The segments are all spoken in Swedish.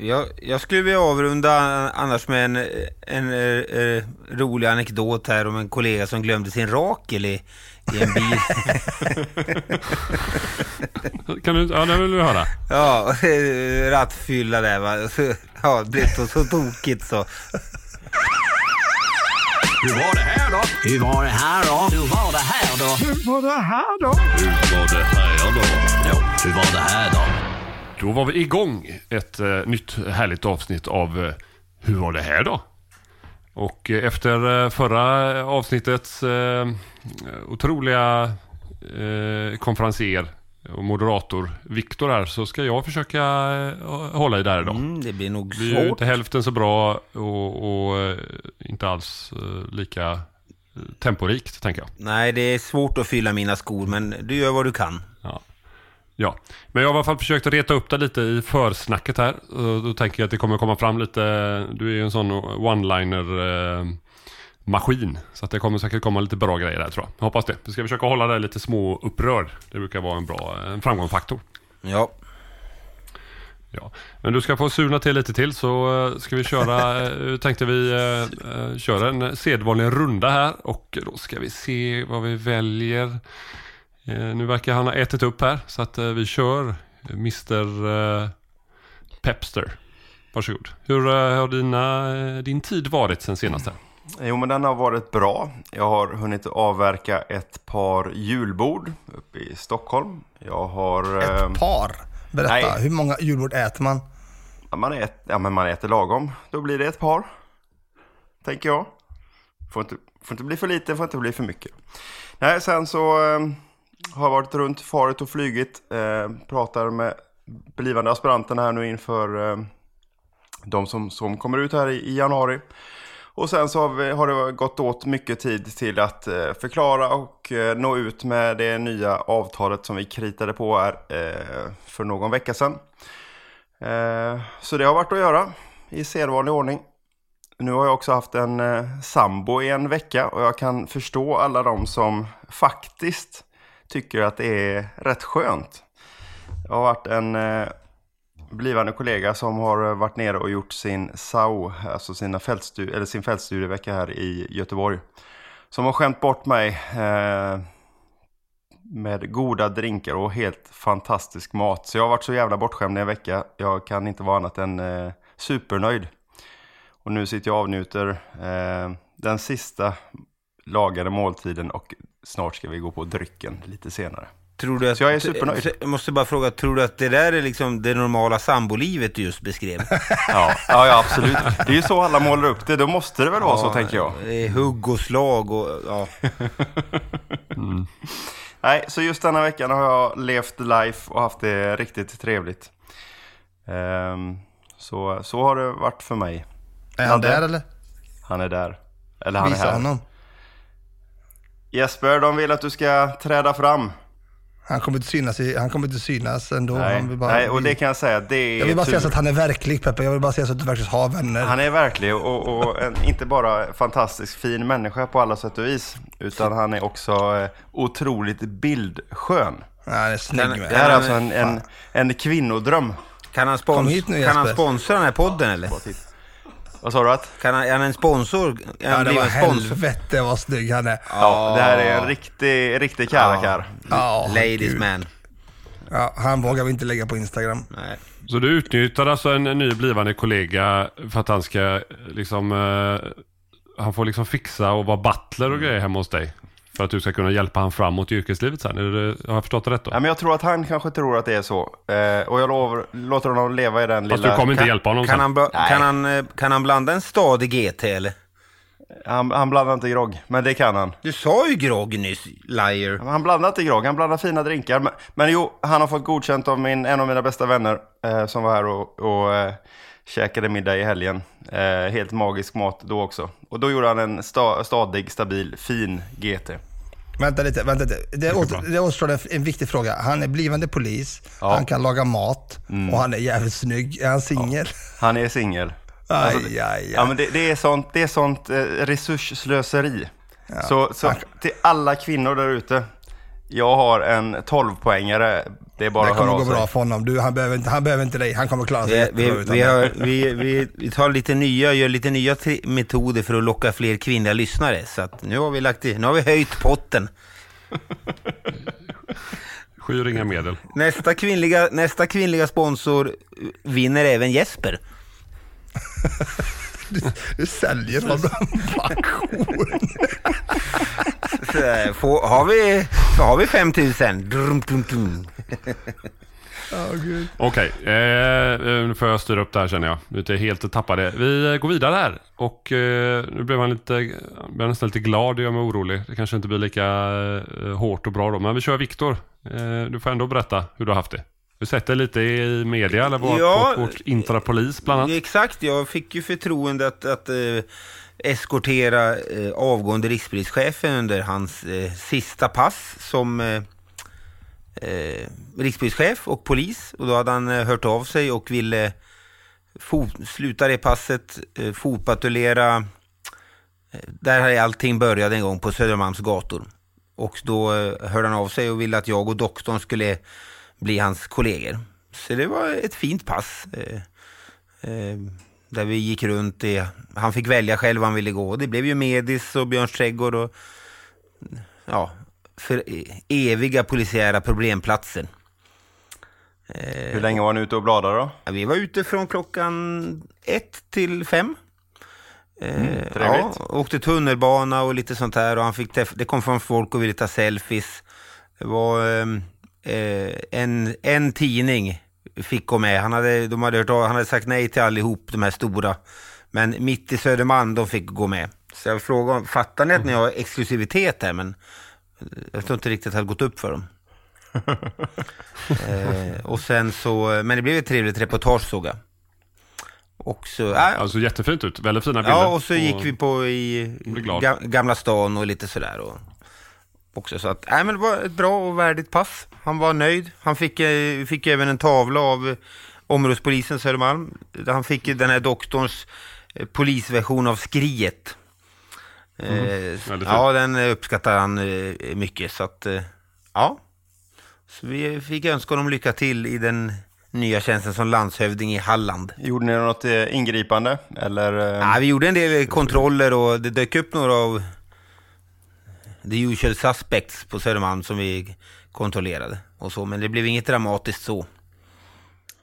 Jag, jag skulle vilja avrunda annars med en, en, en, rolig anekdot här om en kollega som glömde sin rakel i, i en bil. kan du, ja, det vill du höra. Ja, rattfylla där va. Ja, det blev så, så tokigt så. Hur var det här då? Hur var det här då? Hur var det här då? Hur var det här då? Hur var det här då? Ja, hur var det här då? Då var vi igång ett eh, nytt härligt avsnitt av eh, Hur var det här då? Och eh, efter eh, förra avsnittets eh, otroliga eh, konferenser och moderator Viktor här så ska jag försöka eh, hålla i det här idag. Mm, det blir nog Det blir ju svårt. inte hälften så bra och, och inte alls lika temporikt tänker jag. Nej, det är svårt att fylla mina skor, men du gör vad du kan. Ja. Men jag har i alla fall försökt att reta upp det lite i försnacket här. Då tänker jag att det kommer komma fram lite, du är ju en sån one-liner eh, maskin. Så att det kommer säkert komma lite bra grejer där tror jag. jag hoppas det. Vi ska försöka hålla det lite små upprörd. Det brukar vara en bra en framgångsfaktor. Ja. Ja. Men du ska få suna till lite till så eh, ska vi köra, eh, tänkte vi köra en sedvanlig runda här och då ska vi se vad vi väljer. Eh, nu verkar han ha ätit upp här så att eh, vi kör Mr eh, Pepster. Varsågod. Hur har dina, din tid varit sen senaste? Jo, men den har varit bra. Jag har hunnit avverka ett par julbord uppe i Stockholm. Jag har... Ett par? Berätta, nej. hur många julbord äter man? ja, Man, äter, ja, men man äter lagom. Då blir det ett par. Tänker jag. Får inte, får inte bli för lite, får inte bli för mycket. Nej, sen så har varit runt, farit och flygit. Eh, pratar med blivande aspiranterna här nu inför eh, de som, som kommer ut här i, i januari. Och sen så har, vi, har det gått åt mycket tid till att eh, förklara och eh, nå ut med det nya avtalet som vi kritade på här eh, för någon vecka sedan. Eh, så det har varit att göra i sedvanlig ordning. nu har jag också haft en eh, sambo i en vecka och jag kan förstå alla de som faktiskt tycker att det är rätt skönt. Jag har varit en eh, blivande kollega som har varit nere och gjort sin sao, alltså sina fältstudie, eller sin fältstudievecka här i Göteborg. Som har skämt bort mig eh, med goda drinkar och helt fantastisk mat. Så jag har varit så jävla bortskämd i en vecka. Jag kan inte vara annat än eh, supernöjd. Och nu sitter jag och avnjuter eh, den sista lagade måltiden och snart ska vi gå på drycken lite senare. Tror du att, Så jag är supernöjd. Jag måste bara fråga, tror du att det där är liksom det normala sambolivet du just beskrev? Ja, ja, ja absolut. Det är ju så alla målar upp det. Då måste det väl vara så tänker jag. Det är hugg och slag och ja. Nej, så just denna veckan har jag levt life och haft det riktigt trevligt. Ehm, så, så har det varit för mig. Är han Nadde? där eller? Han är där. Eller han är Visa här. honom. Jesper, de vill att du ska träda fram. Han kommer inte synas, i, han kommer inte synas ändå. Nej, bara, Nej och det kan jag säga. Det är jag vill bara säga tur. så att han är verklig Peppe. Jag vill bara säga så att du faktiskt har vänner. Han är verklig och, och en, inte bara fantastiskt fin människa på alla sätt och vis. Utan han är också eh, otroligt bildskön. Ja, han är snygg Kan- med. Det här är alltså en, en, en kvinnodröm. Kan han, spons- kan han sponsra den här podden eller? Vad sa du att? Kan han, är han en sponsor? Ja, det var sponsor? helvete vad snygg han är. Ja, det här är en riktig, riktig karakär. Ja, Ladies gud. man. Ja, han vågar vi inte lägga på Instagram. Nej. Så du utnyttjar alltså en, en ny blivande kollega för att han ska liksom... Eh, han får liksom fixa och vara butler och grejer hemma hos dig. För att du ska kunna hjälpa han framåt i yrkeslivet sen. Är det, har jag förstått det rätt då? Ja, men jag tror att han kanske tror att det är så. Eh, och jag lovar, låter honom leva i den Fast lilla... du kommer inte Kan- hjälpa honom Kan sen. han, kan, han, eh, kan han blanda en stadig GT eller? Han, han blandar inte grogg, men det kan han. Du sa ju grogg nyss, liar. Han blandar inte grogg, han blandar fina drinkar. Men, men jo, han har fått godkänt av min, en av mina bästa vänner eh, som var här och, och eh, käkade middag i helgen. Eh, helt magisk mat då också. Och då gjorde han en sta, stadig, stabil, fin GT. Vänta lite, vänta lite. Det, åter, det återstår en, en viktig fråga. Han är blivande polis, Ja. Mm. han kan laga mat och han är jävligt snygg. Är han singel? Han är singel. Alltså, aj, aj. Ja, men det, det är sånt, det är sånt eh, resursslöseri. Så, så till alla kvinnor där ute. Jag har en 12-poängare. Det är bara det att höra kommer av gå bra för honom. Du, han, behöver inte, han behöver inte dig. Han kommer klara sig Vi, vi, har, vi, vi, vi tar lite nya, gör lite nya metoder för att locka fler kvinnliga lyssnare. Så att nu har vi lagt i, nu har vi höjt potten. Skyr inga medel. Nästa kvinnliga, nästa kvinnliga sponsor vinner även Jesper. Du säljer honom på auktion. Har, vi, så har vi 5000. Drum, drum, drum. Gud. Okej, eh, eh, nu får jag styra upp det här känner jag. Vi är helt tappade. Vi eh, går vidare här. Och eh, nu blev han lite, blev nästan lite glad, det gör mig orolig. Det kanske inte blir lika eh, hårt och bra då. Men vi kör Viktor. Eh, du får ändå berätta hur du har haft det. Du dig lite i media eller var Ja, på vårt intrapolis bland annat. Exakt, jag fick ju förtroende att, att eh, eskortera eh, avgående rikspolischefen under hans eh, sista pass som eh, rikspolischef och polis. Och då hade han eh, hört av sig och ville fot- sluta det passet, eh, fotpatrullera. Eh, där hade allting börjat en gång på Södermalms gator. Och då eh, hörde han av sig och ville att jag och doktorn skulle bli hans kollegor. Så det var ett fint pass. Eh, eh, där vi gick runt. I, han fick välja själv vad han ville gå. Det blev ju Medis och Björns trädgård och ja, för e- eviga polisiära problemplatser. Eh, Hur länge var ni ute och bladade då? Ja, Vi var ute från klockan ett till fem. Eh, trevligt. ja, åkte tunnelbana och lite sånt här och han fick det kom från folk och ville ta selfies. Det var ehm, eh, en, en tidning fick gå med. Han hade, de hade, hört, han hade sagt nej till allihop, de här stora. Men mitt i Södermalm, de fick gå med. Så jag frågade, fattar ni att ni har exklusivitet här? Men jag tror inte riktigt att det hade gått upp för dem. eh, och sen så, men det blev ett trevligt reportage såg jag. Och så, äh, Alltså jättefint ut. Väldigt fina bilder. ja, och så gick vi på i Gamla stan och lite sådär. Och också så att, nej men det var ett bra och värdigt pass. Han var nöjd. Han fick, eh, fick även en tavla av eh, områdespolisen Södermalm. Han fick den här doktorns eh, polisversion av Skriet. Eh, väldigt fint. ja, den uppskattar han eh, mycket. Så att, eh, ja. Så vi fick önska honom lycka till i den nya tjänsten som landshövding i Halland. Gjorde ni något eh, ingripande? Eller? eh, Ja, vi gjorde en del kontroller och det dök upp några av the usual suspects på Södermalm som vi kontrollerade. Och så, men det blev inget dramatiskt så.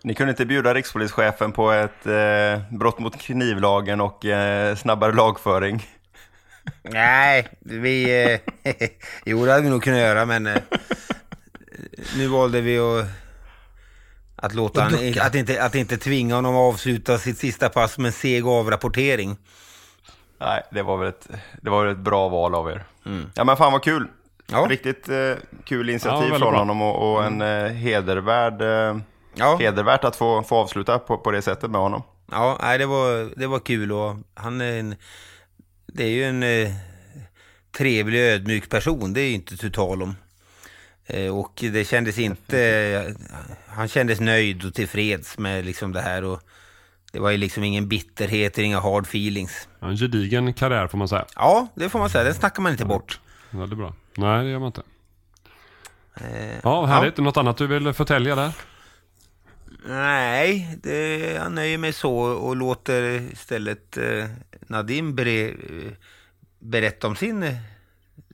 Ni kunde inte bjuda rikspolischefen på ett eh, brott mot knivlagen och eh, snabbare lagföring? Nej, vi... Eh, jo, det hade vi nog kunnat göra, men eh, nu valde vi att, att låta han, att, inte, att inte tvinga honom att avsluta sitt sista pass med en seg avrapportering. Nej, det var väl ett, det var väl ett bra val av er. Mm. Ja men fan vad kul! Ja. Riktigt eh, kul Ja, initiativ väldigt från bra. honom och, och en eh, hedervärd, eh, Ja, hedervärt att få, få avsluta på, på det sättet med honom. ja nej, det, var, det var kul och han är en... Det är ju en eh, trevlig ödmjuk person, det är ju inte tu tal om. Eh, och det kändes inte... Eh, han kändes nöjd och tillfreds med liksom det här och det var ju liksom ingen bitterhet, inga hard feelings. En gedigen karriär får man säga. Ja, det får man säga. Den snackar man inte bort. Väldigt bra. Nej, det gör man inte. Eh, Ja, härligt. Något annat du vill förtälja där? Nej, det, jag nöjer mig så och låter istället eh, Nadim ber, berätta om sin eh,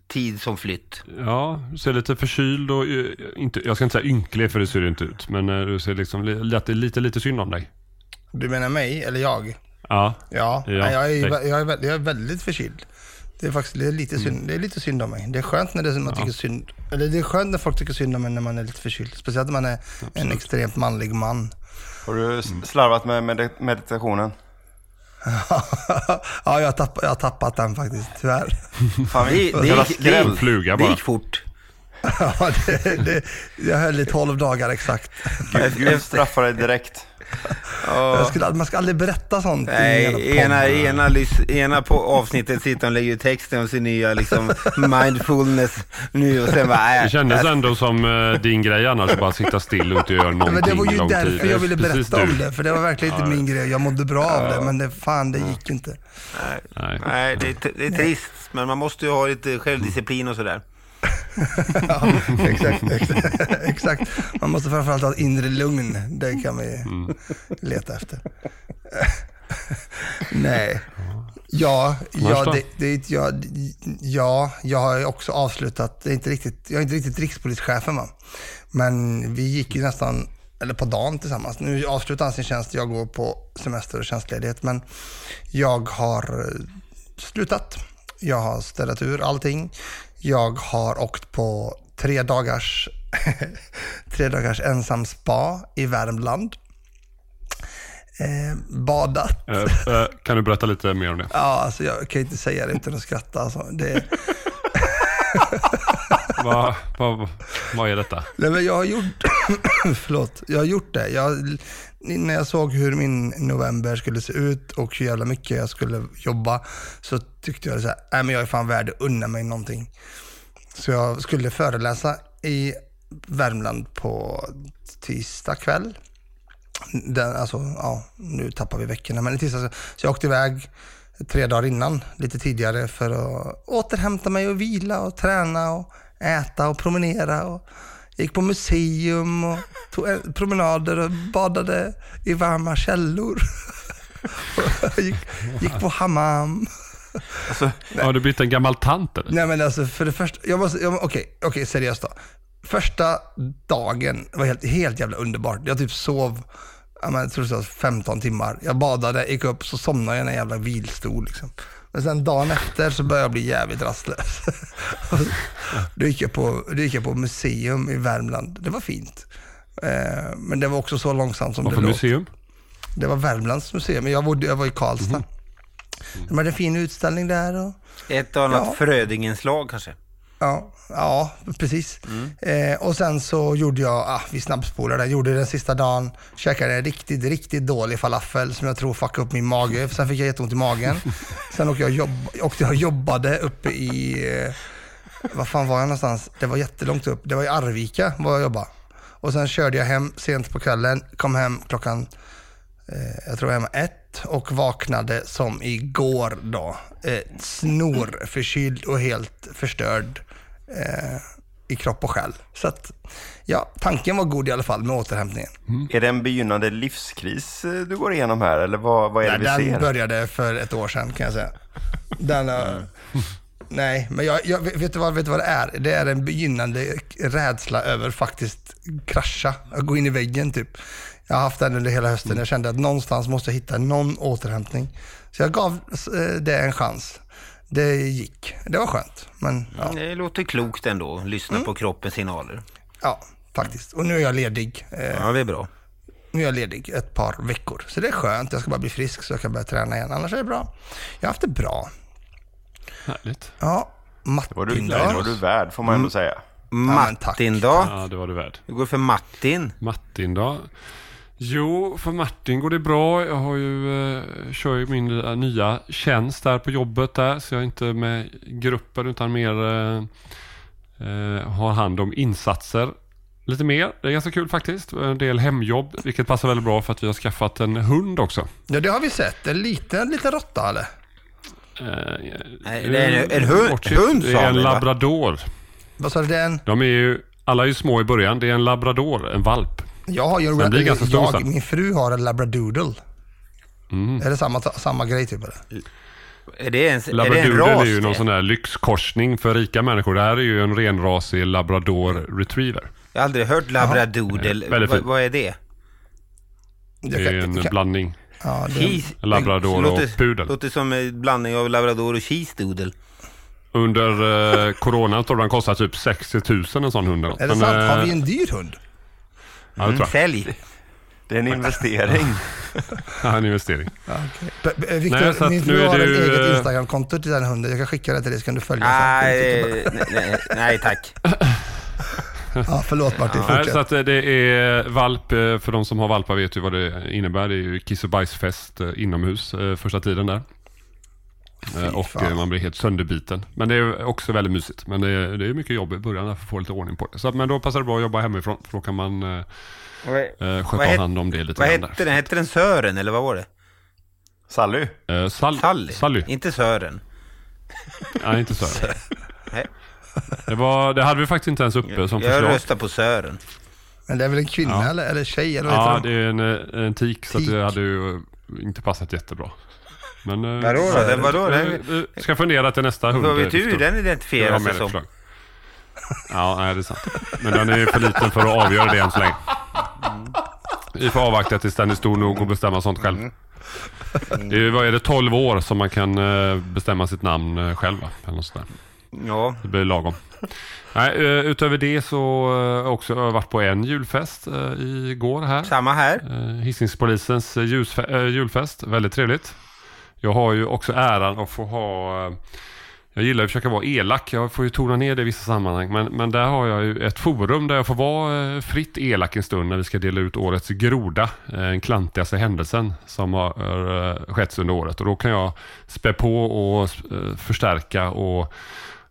tid som flytt. Ja, du ser lite förkyld och eh, inte, jag ska inte säga ynklig för det ser du inte ut. Men eh, du ser liksom li- lite, lite, lite synd om dig. Du menar mig eller jag? Ja, Ja, Ja, Nej, jag, är, jag, är, jag är väldigt förkyld. Det är faktiskt det är lite, synd, det är lite synd om mig. Det är skönt när det, man tycker synd, eller det är skönt när folk tycker synd om en när man är lite förkyld. Speciellt när man är en extremt manlig man. Har du slarvat med med meditationen? ja, jag har, tappat, jag har tappat den faktiskt, tyvärr. Fan, Det, det, gick, skräll. det, fluga det gick fort. ja, det, det, jag höll i 12 dagar exakt. Gud, Gud straffar dig direkt. Jag skulle, man ska aldrig berätta sånt i Nej, podd. ena, ena, ena på avsnittet sitter och lägger ut texten om sin nya liksom, mindfulness nu och sen bara... äh, det kändes äh, ändå som eh, din grej annars att bara sitta still och inte göra någonting men det var ju lång tid. därför jag ville berätta du. om det, för det var verkligen inte min grej. Jag mådde bra av det, men det, fan, det gick inte. Nej. Nej, det är, t- det är trist, men man måste ju ha lite självdisciplin och sådär. Ja, exakt, exakt, exakt. Man måste framförallt ha ett inre lugn. Det kan vi leta efter. Nej. Ja, ja, det, det, ja, ja, jag har också avslutat, det är inte riktigt, jag är inte riktigt rikspolischefen va. Men vi gick ju nästan, eller på dagen tillsammans. Nu avslutar han sin tjänst, jag går på semester och tjänstledighet. Men jag har eh, slutat. Jag har städat ur allting. Jag har åkt på tre dagars, tre dagars ensam spa i Värmland. Eh, badat. Eh, eh, kan du berätta lite mer om det? Ja, alltså jag kan inte säga det utan att skratta. Alltså. Det, Vad vad, vad är detta? nej, men jag har gjort, förlåt, jag har gjort det. Jag, när jag såg hur min november skulle se ut och hur jävla mycket jag skulle jobba så tyckte jag så här, nej men jag är fan värd att unna mig någonting. Så jag skulle föreläsa i Värmland på tisdag kväll. Den, alltså, ja, nu tappar vi veckorna, men i tisdag, så jag åkte iväg tre dagar innan, lite tidigare, för att återhämta mig och vila och träna och äta och promenera. Och gick på museum och tog en- promenader och badade i varma källor. gick, gick på hammam. Har du blivit en gammal tant eller? Nej men alltså för det första, jag måste, jag, okej, okej seriöst då. Första dagen var helt, helt jävla underbart. Jag typ sov, ja, men, jag tror det var 15 timmar. Jag badade, gick upp, så somnade jag i en jävla vilstol liksom. Men sen dagen efter så började jag bli jävligt rastlös. då, gick jag på, då gick jag på museum i Värmland. Det var fint. Eh, men det var också så långsamt som Vad det låg. museum? Det var Värmlands museum, men jag, bodde, jag var i Karlstad. De hade en fin utställning där. Och, Ett och annat Ja. Frödingenslag kanske. Ja, ja precis. Eh, och sen så gjorde jag, ah, vi snabbspolade, gjorde den sista dagen, käkade en riktigt, riktigt dålig falafel som jag tror fuckade upp min mage. Sen fick jag jätteont i magen. Sen åkte jag, jobb, åkte jag jobbade uppe i, eh, vad fan var jag någonstans? Det var jättelångt upp. Det var i Arvika var jag jobbade. Och sen körde jag hem sent på kvällen, kom hem klockan, eh, jag tror jag var hemma ett. och vaknade som igår då. Eh, snorförkyld och helt förstörd eh, i kropp och själ. Så att, ja, tanken var god i alla fall med återhämtningen. Är det en begynnande livskris eh, du går igenom här eller vad, vad är det Nej, vi den ser? började för ett år sedan kan jag säga. Den, eh, nej, men jag, jag, vet, du vad, vet du vad det är? Det är en begynnande rädsla över faktiskt krascha, att gå in i väggen typ. Jag har haft den under hela hösten. Jag kände att någonstans måste jag hitta någon återhämtning. Så jag gav eh, det en chans. Det gick. Det var skönt. Men ja, Det låter klokt ändå, lyssna Mm. på kroppens signaler. ja faktiskt. Och nu är jag ledig. Eh, Ja, det är bra. Nu är jag ledig ett par veckor. Så det är skönt. Jag ska bara bli frisk så jag kan börja träna igen. Annars är det bra. Jag har haft det bra. Härligt. Ja, Det var du, Martin nej, då? det var du värd får man ändå säga. men tack. Martin då? Ja, det var du värd. Hur går det för Martin? Martin då? Jo, för Martin går det bra. Jag har ju, eh, kör ju min nya tjänst där på jobbet där. Så jag är inte med gruppen utan mer eh, eh, har hand om insatser lite mer. Det är ganska kul faktiskt. En del hemjobb, vilket passar väldigt bra för att vi har skaffat en hund också. Ja, det har vi sett. En liten, liten råtta eller? Nej, det är en- en hund- Bortsett, hund, Det är en labrador. Vad sa du? Det är en... De är ju, alla är ju små i början. Det är en labrador, en valp. Jag har ju en... Blir ganska stor jag, sen. Min fru har en labradoodle. Mm. Är det samma, samma grej typ eller? Är det en, är det en Labradoodle ras? är ju någon det? sån där lyxkorsning för rika människor. Det här är ju en renrasig labrador retriever. Jag har aldrig hört labradoodle. Ja, väldigt Vad, är det? Det är en blandning. Ja, det, Labrador låter, och pudel. Låter som en blandning av labrador och cheese-doodle. Under eh, coronan tror jag den kostar typ 60 000 en sån hund. är det Men, sant? Har eh, vi en dyr hund? Ja, det tror jag. Sälj. Det är en investering. Ja, en investering. Nej, Victor, så att min nu fru är har ett eget eh, Instagramkonto till den hunden. Jag kan skicka det till dig så kan du följa sen. Nej, nej, nej, nej tack. Ja, förlåt Martin, Nej, fortsätt. så att eh, det är valp, eh, för de som har valpar vet ju vad det innebär. Det är ju kiss och bajsfest eh, inomhus eh, första tiden där. Eh, Och fan. eh, man blir helt sönderbiten. Men det är också väldigt mysigt. Men det är, det är mycket jobb i början för att få lite ordning på det. Så, att- men då passar det bra att jobba hemifrån. För då kan man eh, eh, sköta het- hand om det lite vad hette den? Hette den Sören eller vad var det? Sally? Eh, Sal- Sally? Sally. Inte Sören. Nej, inte så. Nej. Det, var, det hade vi faktiskt inte ens uppe som Jag förslag. röstar på Sören. Men det är väl en kvinna Ja. eller, eller tjej? Eller Ja, det är en, en tik, så att Tik. det hade ju inte passat jättebra. Men... eh, Vadå då? Det- vadå? eh, eh, Ska fundera till nästa hund. Vad vet eh, du hur Viktor. den identifierar sig som? förslag. Ja, nej, det är sant. Men den är ju för liten för att avgöra det än så länge. Vi får avvakta tills den är stor nog och bestämma sånt själv. Det är, vad är det, 12 år som man kan eh, bestämma sitt namn eh, själv? Eller något sånt där. Ja, Det blir lagom. Nej, eh, utöver det så eh, har jag också varit på en julfest eh, igår här. samma här. Eh, Hisingspolisens eh, eh, julfest. Väldigt trevligt. Jag har ju också äran att få ha... eh, Jag gillar att försöka vara elak. Jag får ju tona ner det i vissa sammanhang. Men, men där har jag ju ett forum där jag får vara eh, fritt elak en stund när vi ska dela ut årets groda. eh, Den klantigaste händelsen som har skett under året. Och då kan jag spä på och förstärka och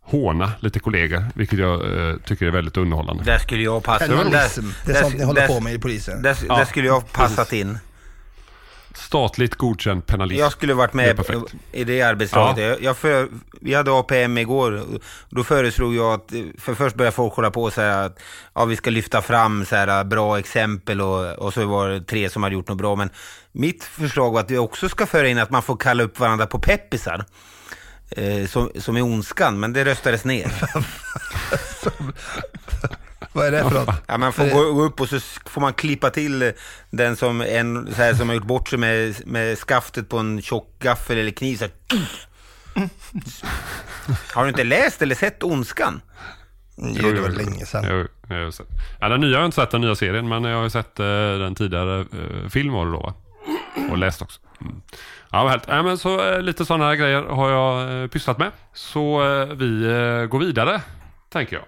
håna lite kollegor. Vilket jag eh, tycker är väldigt underhållande. Där skulle jag passa det är sånt ni håller på med i polisen. Där, Ja, där skulle jag passat in. Statligt godkänd penalist. Jag skulle varit Det med perfekt. i det arbetslaget. Ja. Jag, för, vi hade APM igår då föreslog jag att, för först började folk hålla på och säga att ja, vi ska lyfta fram så här, bra exempel och, och så var det tre som hade gjort något bra. Men mitt förslag var att vi också ska föra in att man får kalla upp varandra på peppisar. Eh, som, som är ondskan, men det röstades ner. Vad är det för något? Ja, man får gå, gå upp och så får man klippa till den som, en, så här, som har gjort bort sig med, med skaftet på en tjock gaffel eller kniv. Så här. Har du inte läst eller sett Ondskan? Jo, det var länge sedan. Jo, jag har sett. Ja, den nya har jag inte sett, den nya serien, men jag har ju sett eh, den tidigare uh, film var det då va? Och läst också. Mm. Ja, härligt. Ja, men så eh, lite sådana här grejer har jag eh, pysslat med. Så eh, vi eh, går vidare, tänker jag.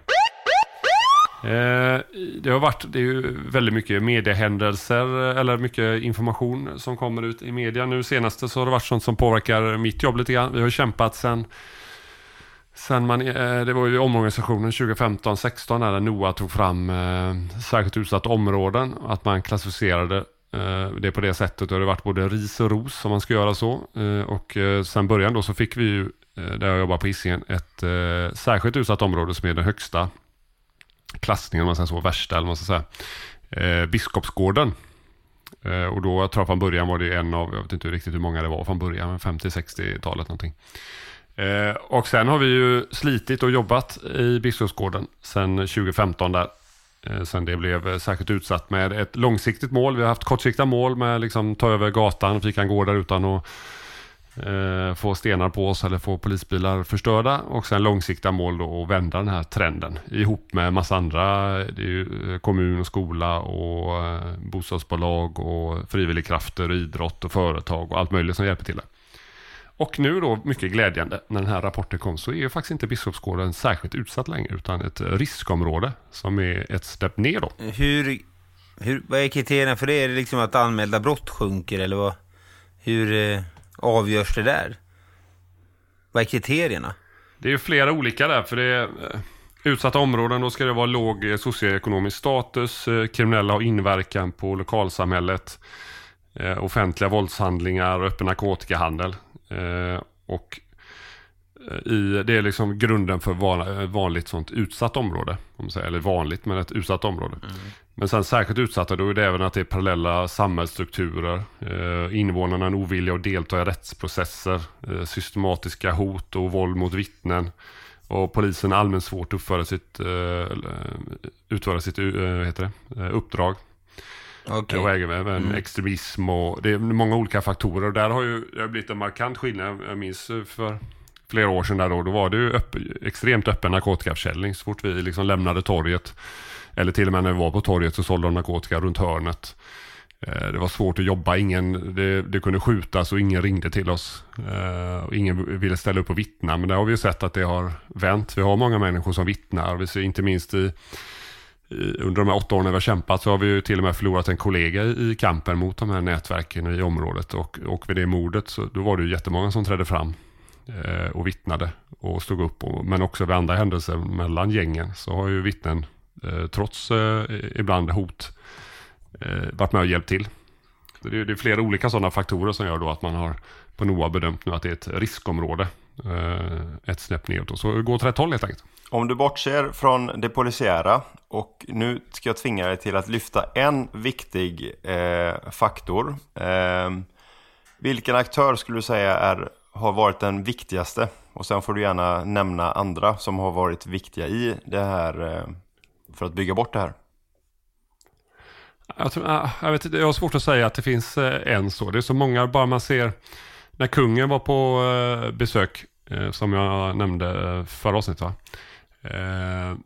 Eh, det har varit, det är ju väldigt mycket mediehändelser eh, eller mycket information som kommer ut i media. Nu senaste så har det varit sånt som påverkar mitt jobb lite grann. Vi har kämpat sen Sen man, eh, det var ju omorganisationen 2015-16 när NOA tog fram särskilt utsatta områden. Att man klassificerade det på det sättet det har varit både ris och ros om man ska göra så. Och sen början då så fick vi ju, där jag jobbar på Hisingen, ett särskilt utsatt område som är den högsta klassningen, om man säger så, värsta eller vad man ska säga, eh, Biskopsgården. Eh, och då, jag tror från början var det en av, jag vet inte riktigt hur många det var från början, men 50-60-talet någonting. Eh, och sen har vi ju slitit och jobbat i Biskopsgården sen 2015 där. Eh, sen det blev särskilt utsatt med ett långsiktigt mål. Vi har haft kortsiktiga mål med liksom ta över gatan, vi gå där utan att eh, få stenar på oss eller få polisbilar förstörda. Och sen långsiktiga mål då att vända den här trenden ihop med massa andra. Det är ju eh, kommun och skola och eh, bostadsbolag och frivilligkrafter, idrott och företag och allt möjligt som hjälper till det. Och nu då, mycket glädjande, när den här rapporten kom så är ju faktiskt inte Biskopsgården särskilt utsatt längre utan ett eh, riskområde som är ett steg ner då. Hur, hur, vad är kriterierna för det? Är det liksom att anmälda brott sjunker eller vad? Hur eh, avgörs det där? Vad är kriterierna? Det är ju flera olika där för det är eh, utsatta områden då ska det vara låg eh, socioekonomisk status, eh, kriminella har inverkan på lokalsamhället, offentliga våldshandlingar, och öppen narkotikahandel. Och i, det är liksom grunden för van, vanligt sånt utsatt område. Om säger, eller vanligt, men ett utsatt område. Mm. Men sen särskilt utsatta då är det även att det är parallella samhällsstrukturer. Eh, invånarna är ovilliga att delta i rättsprocesser. Eh, systematiska hot och våld mot vittnen. Och polisen är allmänt svårt att uppföra sitt, eh, utföra sitt eh, heter det, uppdrag. Okay. Och även mm. extremism och det är många olika faktorer. Och där har ju det har blivit en markant skillnad. Jag minns för flera år sedan där då, då var det ju öpp, extremt öppen narkotikaförsäljning så fort vi liksom lämnade torget. Eller till och med när vi var på torget så sålde de narkotika runt hörnet. Eh, det var svårt att jobba, ingen, det, det kunde skjutas och ingen ringde till oss. Uh, ingen ville ställa upp och vittna, men där har vi ju sett att det har vänt. Vi har många människor som vittnar. Vi ser inte minst i under de här åtta åren vi har kämpat så har vi ju till och med förlorat en kollega i kampen mot de här nätverken i området. Och, och vid det mordet så då var det ju jättemånga som trädde fram Eh, och vittnade och stod upp. Och, men också vid andra händelser mellan gängen så har ju vittnen, eh, trots eh, ibland hot, eh, varit med och hjälpt till. Det är, det är flera olika sådana faktorer som gör då att man har på NOA bedömt nu att det är ett riskområde. Eh, ett snäpp neråt. Så gå går åt rätt håll helt enkelt. Om du bortser från det polisiära och nu ska jag tvinga dig till att lyfta en viktig eh, faktor. Eh, vilken aktör skulle du säga är, har varit den viktigaste? Och sen får du gärna nämna andra som har varit viktiga i det här eh, för att bygga bort det här. Jag, tror, ah, jag, vet, jag har svårt att säga att det finns eh, en så. Det är så många, bara man ser när kungen var på eh, besök, som jag nämnde förra avsnittet va?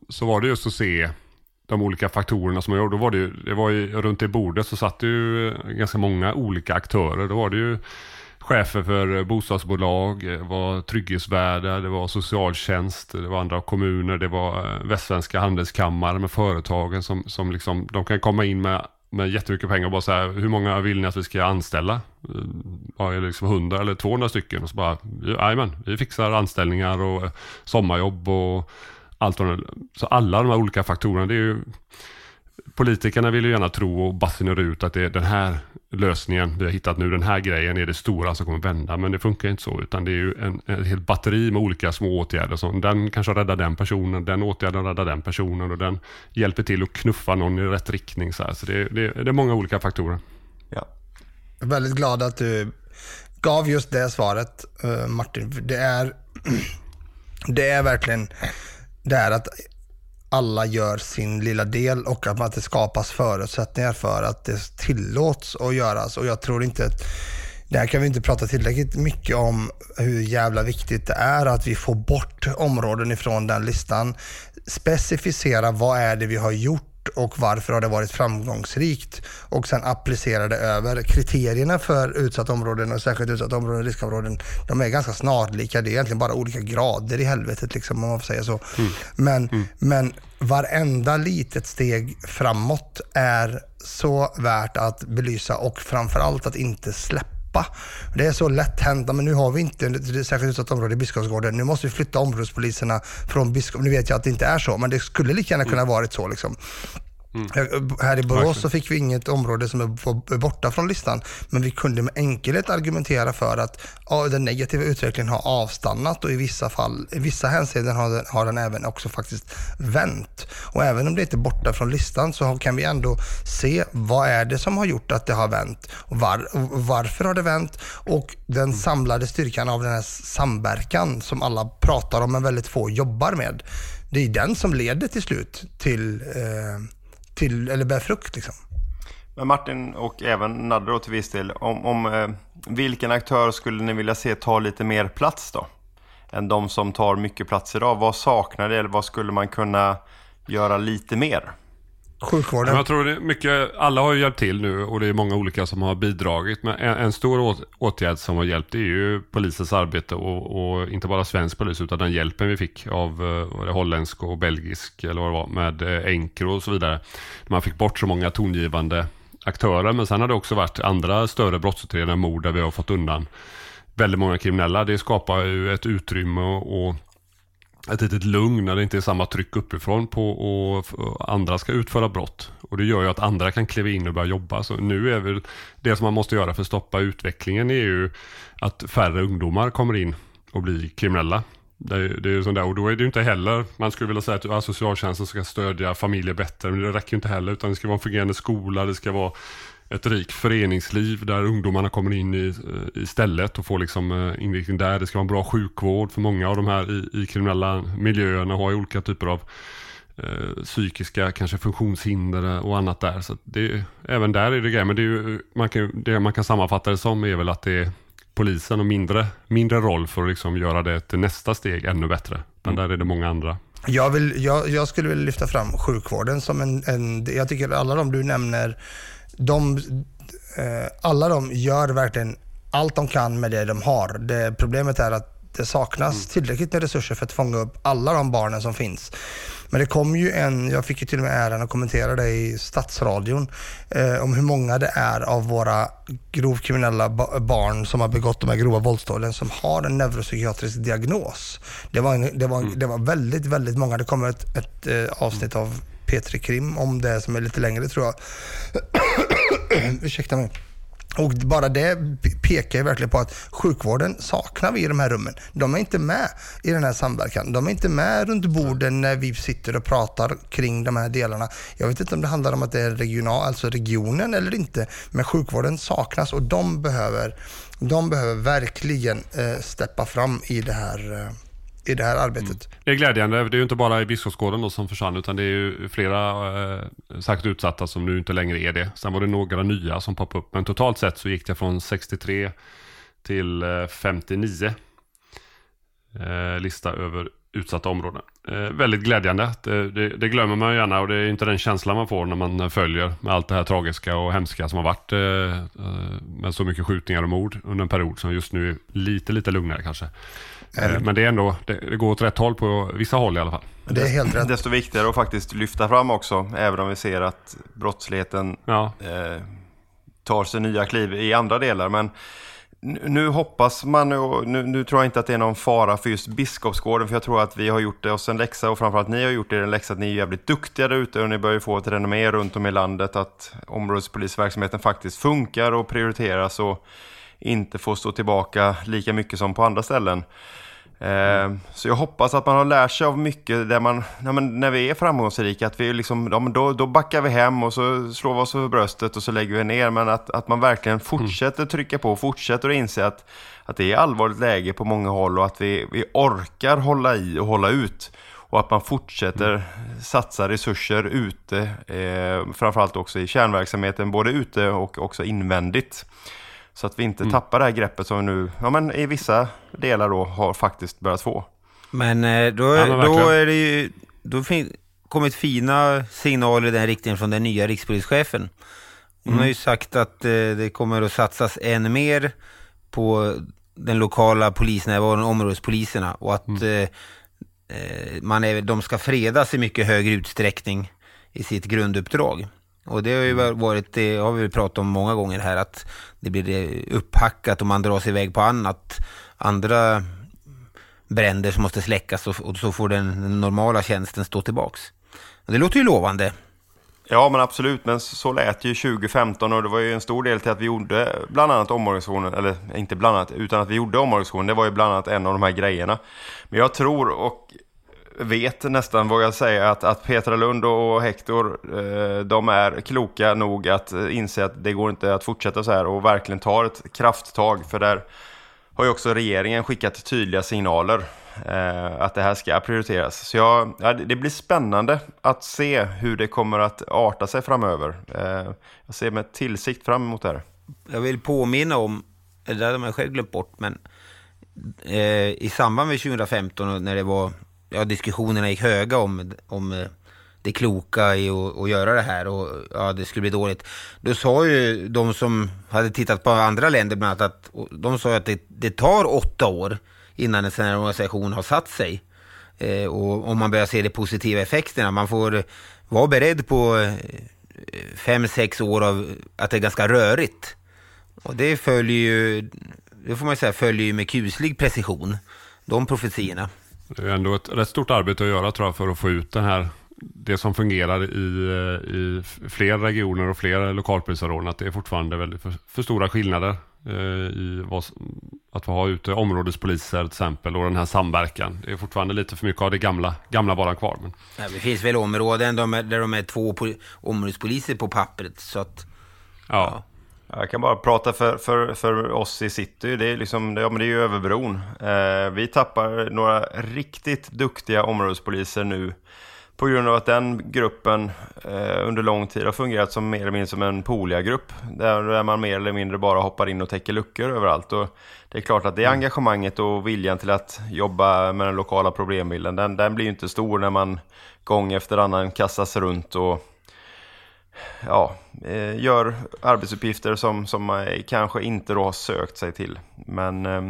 Så var det just att se de olika faktorerna som man gjorde. Då var det, ju, det var ju, runt det bordet så satt det ju ganska många olika aktörer. Då var det ju chefer för eh, bostadsbolag, eh, det var trygghetsvärdar, det var socialtjänst, det var andra kommuner, det var eh, västsvenska handelskammare med företagen som, som liksom, de kan komma in med, med jättemycket pengar och bara säga hur många vill ni att vi ska anställa? Ja, är det liksom 100 eller 200 stycken? Och så bara, jajamän, vi fixar anställningar och sommarjobb och allt så alla de här olika faktorerna, det är ju Politikerna vill ju gärna tro och basunerar ut att det är den här lösningen vi har hittat nu, den här grejen är det stora som kommer vända. Men det funkar inte så, utan det är ju en, en helt batteri med olika små åtgärder. Som den kanske räddar den personen, den åtgärden räddar den personen och den hjälper till att knuffa någon i rätt riktning. Så, så det, det, det, är många olika faktorer. Ja. Jag är väldigt glad att du gav just det svaret, eh, Martin. Det är, det är verkligen det är att alla gör sin lilla del och att det skapas förutsättningar för att det tillåts att göras. Och jag tror inte att det här kan vi inte prata tillräckligt mycket om hur jävla viktigt det är att vi får bort områden ifrån den listan. Specificera vad är det vi har gjort och varför har det varit framgångsrikt och sen applicera det över. Kriterierna för utsatta områden och särskilt utsatta områden och riskområden, de är ganska snarlika. Det är egentligen bara olika grader i helvetet liksom, om man får säga så. Mm. Men, mm. men varenda litet steg framåt är så värt att belysa och framförallt att inte släppa det är så lätt hänt, men nu har vi inte ett särskilt utsatt område i Biskopsgården. Nu måste vi flytta områdespoliserna från Biskop. Nu vet jag att det inte är så, men det skulle lika gärna kunna varit så. Liksom. Mm. Här i Borås så fick vi inget område som är borta från listan, men vi kunde med enkelhet argumentera för att ja, den negativa utvecklingen har avstannat och i vissa fall, i vissa hänseenden har den, har den även också faktiskt vänt. Och även om det inte är borta från listan så kan vi ändå se vad är det som har gjort att det har vänt och, var, och varför har det vänt och den mm. samlade styrkan av den här samverkan som alla pratar om men väldigt få jobbar med. Det är den som leder till slut till eh, till, eller bär frukt. Liksom. Men Martin och även Nadde till viss del, om, om eh, vilken aktör skulle ni vilja se ta lite mer plats då? Än de som tar mycket plats idag. Vad saknar det eller vad skulle man kunna göra lite mer? Sjukvården. Jag tror det är mycket, alla har ju hjälpt till nu och det är många olika som har bidragit. Men en, en stor åtgärd som har hjälpt är ju polisens arbete och, och, inte bara svensk polis utan den hjälpen vi fick av eh, det, holländsk och belgisk eller vad det var med eh, Encro och så vidare. Man fick bort så många tongivande aktörer men sen har det också varit andra större brottsutredningar, mord där vi har fått undan väldigt många kriminella. Det skapar ju ett utrymme och, och ett litet lugn när det inte är samma tryck uppifrån på och andra ska utföra brott. Och det gör ju att andra kan kliva in och börja jobba. Så nu är väl det som man måste göra för att stoppa utvecklingen är ju att färre ungdomar kommer in och blir kriminella. Det, det är sånt där. Och då är det ju inte heller, man skulle vilja säga att socialtjänsten ska stödja familjer bättre, men det räcker ju inte heller, utan det ska vara en fungerande skola, det ska vara ett rikt föreningsliv där ungdomarna kommer in i, eh, istället och får liksom eh, inriktning där. Det ska vara en bra sjukvård för många av de här i, i kriminella miljöerna har ju olika typer av eh, psykiska kanske funktionshinder och annat där. Så det, även där är det grejer. Men det, är man kan, det man kan sammanfatta det som är väl att det är polisen och mindre, mindre roll för att liksom göra det till nästa steg ännu bättre. Men mm. där är det många andra. Jag, vill, jag, jag skulle vilja lyfta fram sjukvården som en, en jag tycker alla de du nämner de, eh, alla de gör verkligen allt de kan med det de har. Det, problemet är att det saknas mm. tillräckligt med resurser för att fånga upp alla de barnen som finns. Men det kom ju en, jag fick ju till och med äran att kommentera det i Stadsradion, eh, om hur många det är av våra grovkriminella barn som har begått de här grova våldsdåden som har en neuropsykiatrisk diagnos. Det var, en, det var, mm. det var väldigt, väldigt många. Det kommer ett, ett eh, avsnitt av P3 Krim om det som är lite längre tror jag. Ursäkta mig. Och bara det pekar ju verkligen på att sjukvården saknar vi i de här rummen. De är inte med i den här samverkan. De är inte med runt borden när vi sitter och pratar kring de här delarna. Jag vet inte om det handlar om att det är regional, alltså regionen eller inte, men sjukvården saknas och de behöver, de behöver verkligen eh, steppa fram i det här eh, i det här arbetet. Mm. Det är glädjande. Det är ju inte bara i Biskopsgården som försvann utan det är ju flera eh, särskilt utsatta som nu inte längre är det. Sen var det några nya som poppade upp men totalt sett så gick det från 63 till eh, 59 eh, lista över utsatta områden. Eh, väldigt glädjande. Det, det, det, glömmer man gärna och det är inte den känslan man får när man följer med allt det här tragiska och hemska som har varit eh, eh med så mycket skjutningar och mord under en period som just nu är lite, lite lugnare kanske. Eh, men det är ändå, det, det, går åt rätt håll på vissa håll i alla fall. Det är helt rätt. Desto viktigare att faktiskt lyfta fram också, även om vi ser att brottsligheten ja. eh, tar sig nya kliv i andra delar. Men nu hoppas man, och nu, nu, tror jag inte att det är någon fara för just Biskopsgården, för jag tror att vi har gjort det oss en läxa och framförallt ni har gjort det en läxa att ni är jävligt duktiga där ute och ni börjar få ett renommé runt om i landet att områdespolisverksamheten faktiskt funkar och prioriteras och inte får stå tillbaka lika mycket som på andra ställen. Mm. Så jag hoppas att man har lärt sig av mycket där man, när vi är framgångsrika, att vi liksom, ja, då, då backar vi hem och så slår vi oss över bröstet och så lägger vi ner. Men att, att man verkligen fortsätter trycka på, fortsätter att inse att, att det är allvarligt läge på många håll och att vi, vi orkar hålla i och hålla ut. Och att man fortsätter mm. satsa resurser ute, eh, framförallt också i kärnverksamheten, både ute och också invändigt. Så att vi inte mm. tappar det här greppet som vi nu, ja men i vissa delar då har faktiskt börjat få. Men eh, då, ja, men då är det ju, då fin, kommit fina signaler i den riktningen från den nya rikspolischefen. Hon mm. har ju sagt att eh, det kommer att satsas än mer på den lokala polisnärvaron, områdespoliserna och att mm. eh, eh man är, de ska fredas i mycket högre utsträckning i sitt grunduppdrag. Och det har ju varit, det har vi pratat om många gånger här, att det blir eh, upphackat och man drar sig iväg på annat, andra bränder som måste släckas och, och så får den, normala tjänsten stå tillbaks. Och det låter ju lovande. Ja, men absolut. Men så lät ju 2015 och det var ju en stor del till att vi gjorde bland annat omorganisationen, eller inte bland annat, utan att vi gjorde omorganisationen. Det var ju bland annat en av de här grejerna. Men jag tror och vet nästan, vågar jag säga, att, att Petra Lund och Hector, eh, de är kloka nog att eh, inse att det går inte att fortsätta så här och verkligen tar ett krafttag. För där har ju också regeringen skickat tydliga signaler eh, att det här ska prioriteras. Så jag, ja, det blir spännande att se hur det kommer att arta sig framöver. Eh, jag ser med tillsikt fram emot det här. Jag vill påminna om, det där har man själv glömt bort, men eh, i samband med 2015 när det var, ja diskussionerna gick höga om, om eh, det kloka i att, att göra det här och ja, det skulle bli dåligt. Då sa ju de som hade tittat på andra länder bland annat att de sa att det, det tar åtta år innan en sån här organisation har satt sig. Eh, och om man börjar se de positiva effekterna. Man får vara beredd på eh, fem, sex år av att det är ganska rörigt. Och det följer ju, det får man säga, följer ju med kuslig precision. De profetiorna. Det är ändå ett rätt stort arbete att göra tror jag för att få ut den här det som fungerar i, eh, i fler regioner och fler lokalpolisområden, att det är fortfarande väldigt för, för stora skillnader eh, i vad, att ha ute områdespoliser till exempel och den här samverkan. Det är fortfarande lite för mycket av det gamla, gamla bara kvar. Men... Ja, det finns väl områden där de är två områdespoliser på pappret. Så att, ja. ja. Jag kan bara prata för, för, för oss i city. Det är, liksom, ja, men det är ju över bron. Eh, vi tappar några riktigt duktiga områdespoliser nu på grund av att den gruppen eh, under lång tid har fungerat som mer eller mindre som en Polia-grupp. Där, där man mer eller mindre bara hoppar in och täcker luckor överallt. Och det är klart att det mm. engagemanget och viljan till att jobba med den lokala problembilden, den, den blir ju inte stor när man gång efter annan kastas runt och ja, eh, gör arbetsuppgifter som, som man kanske inte då har sökt sig till. Men eh,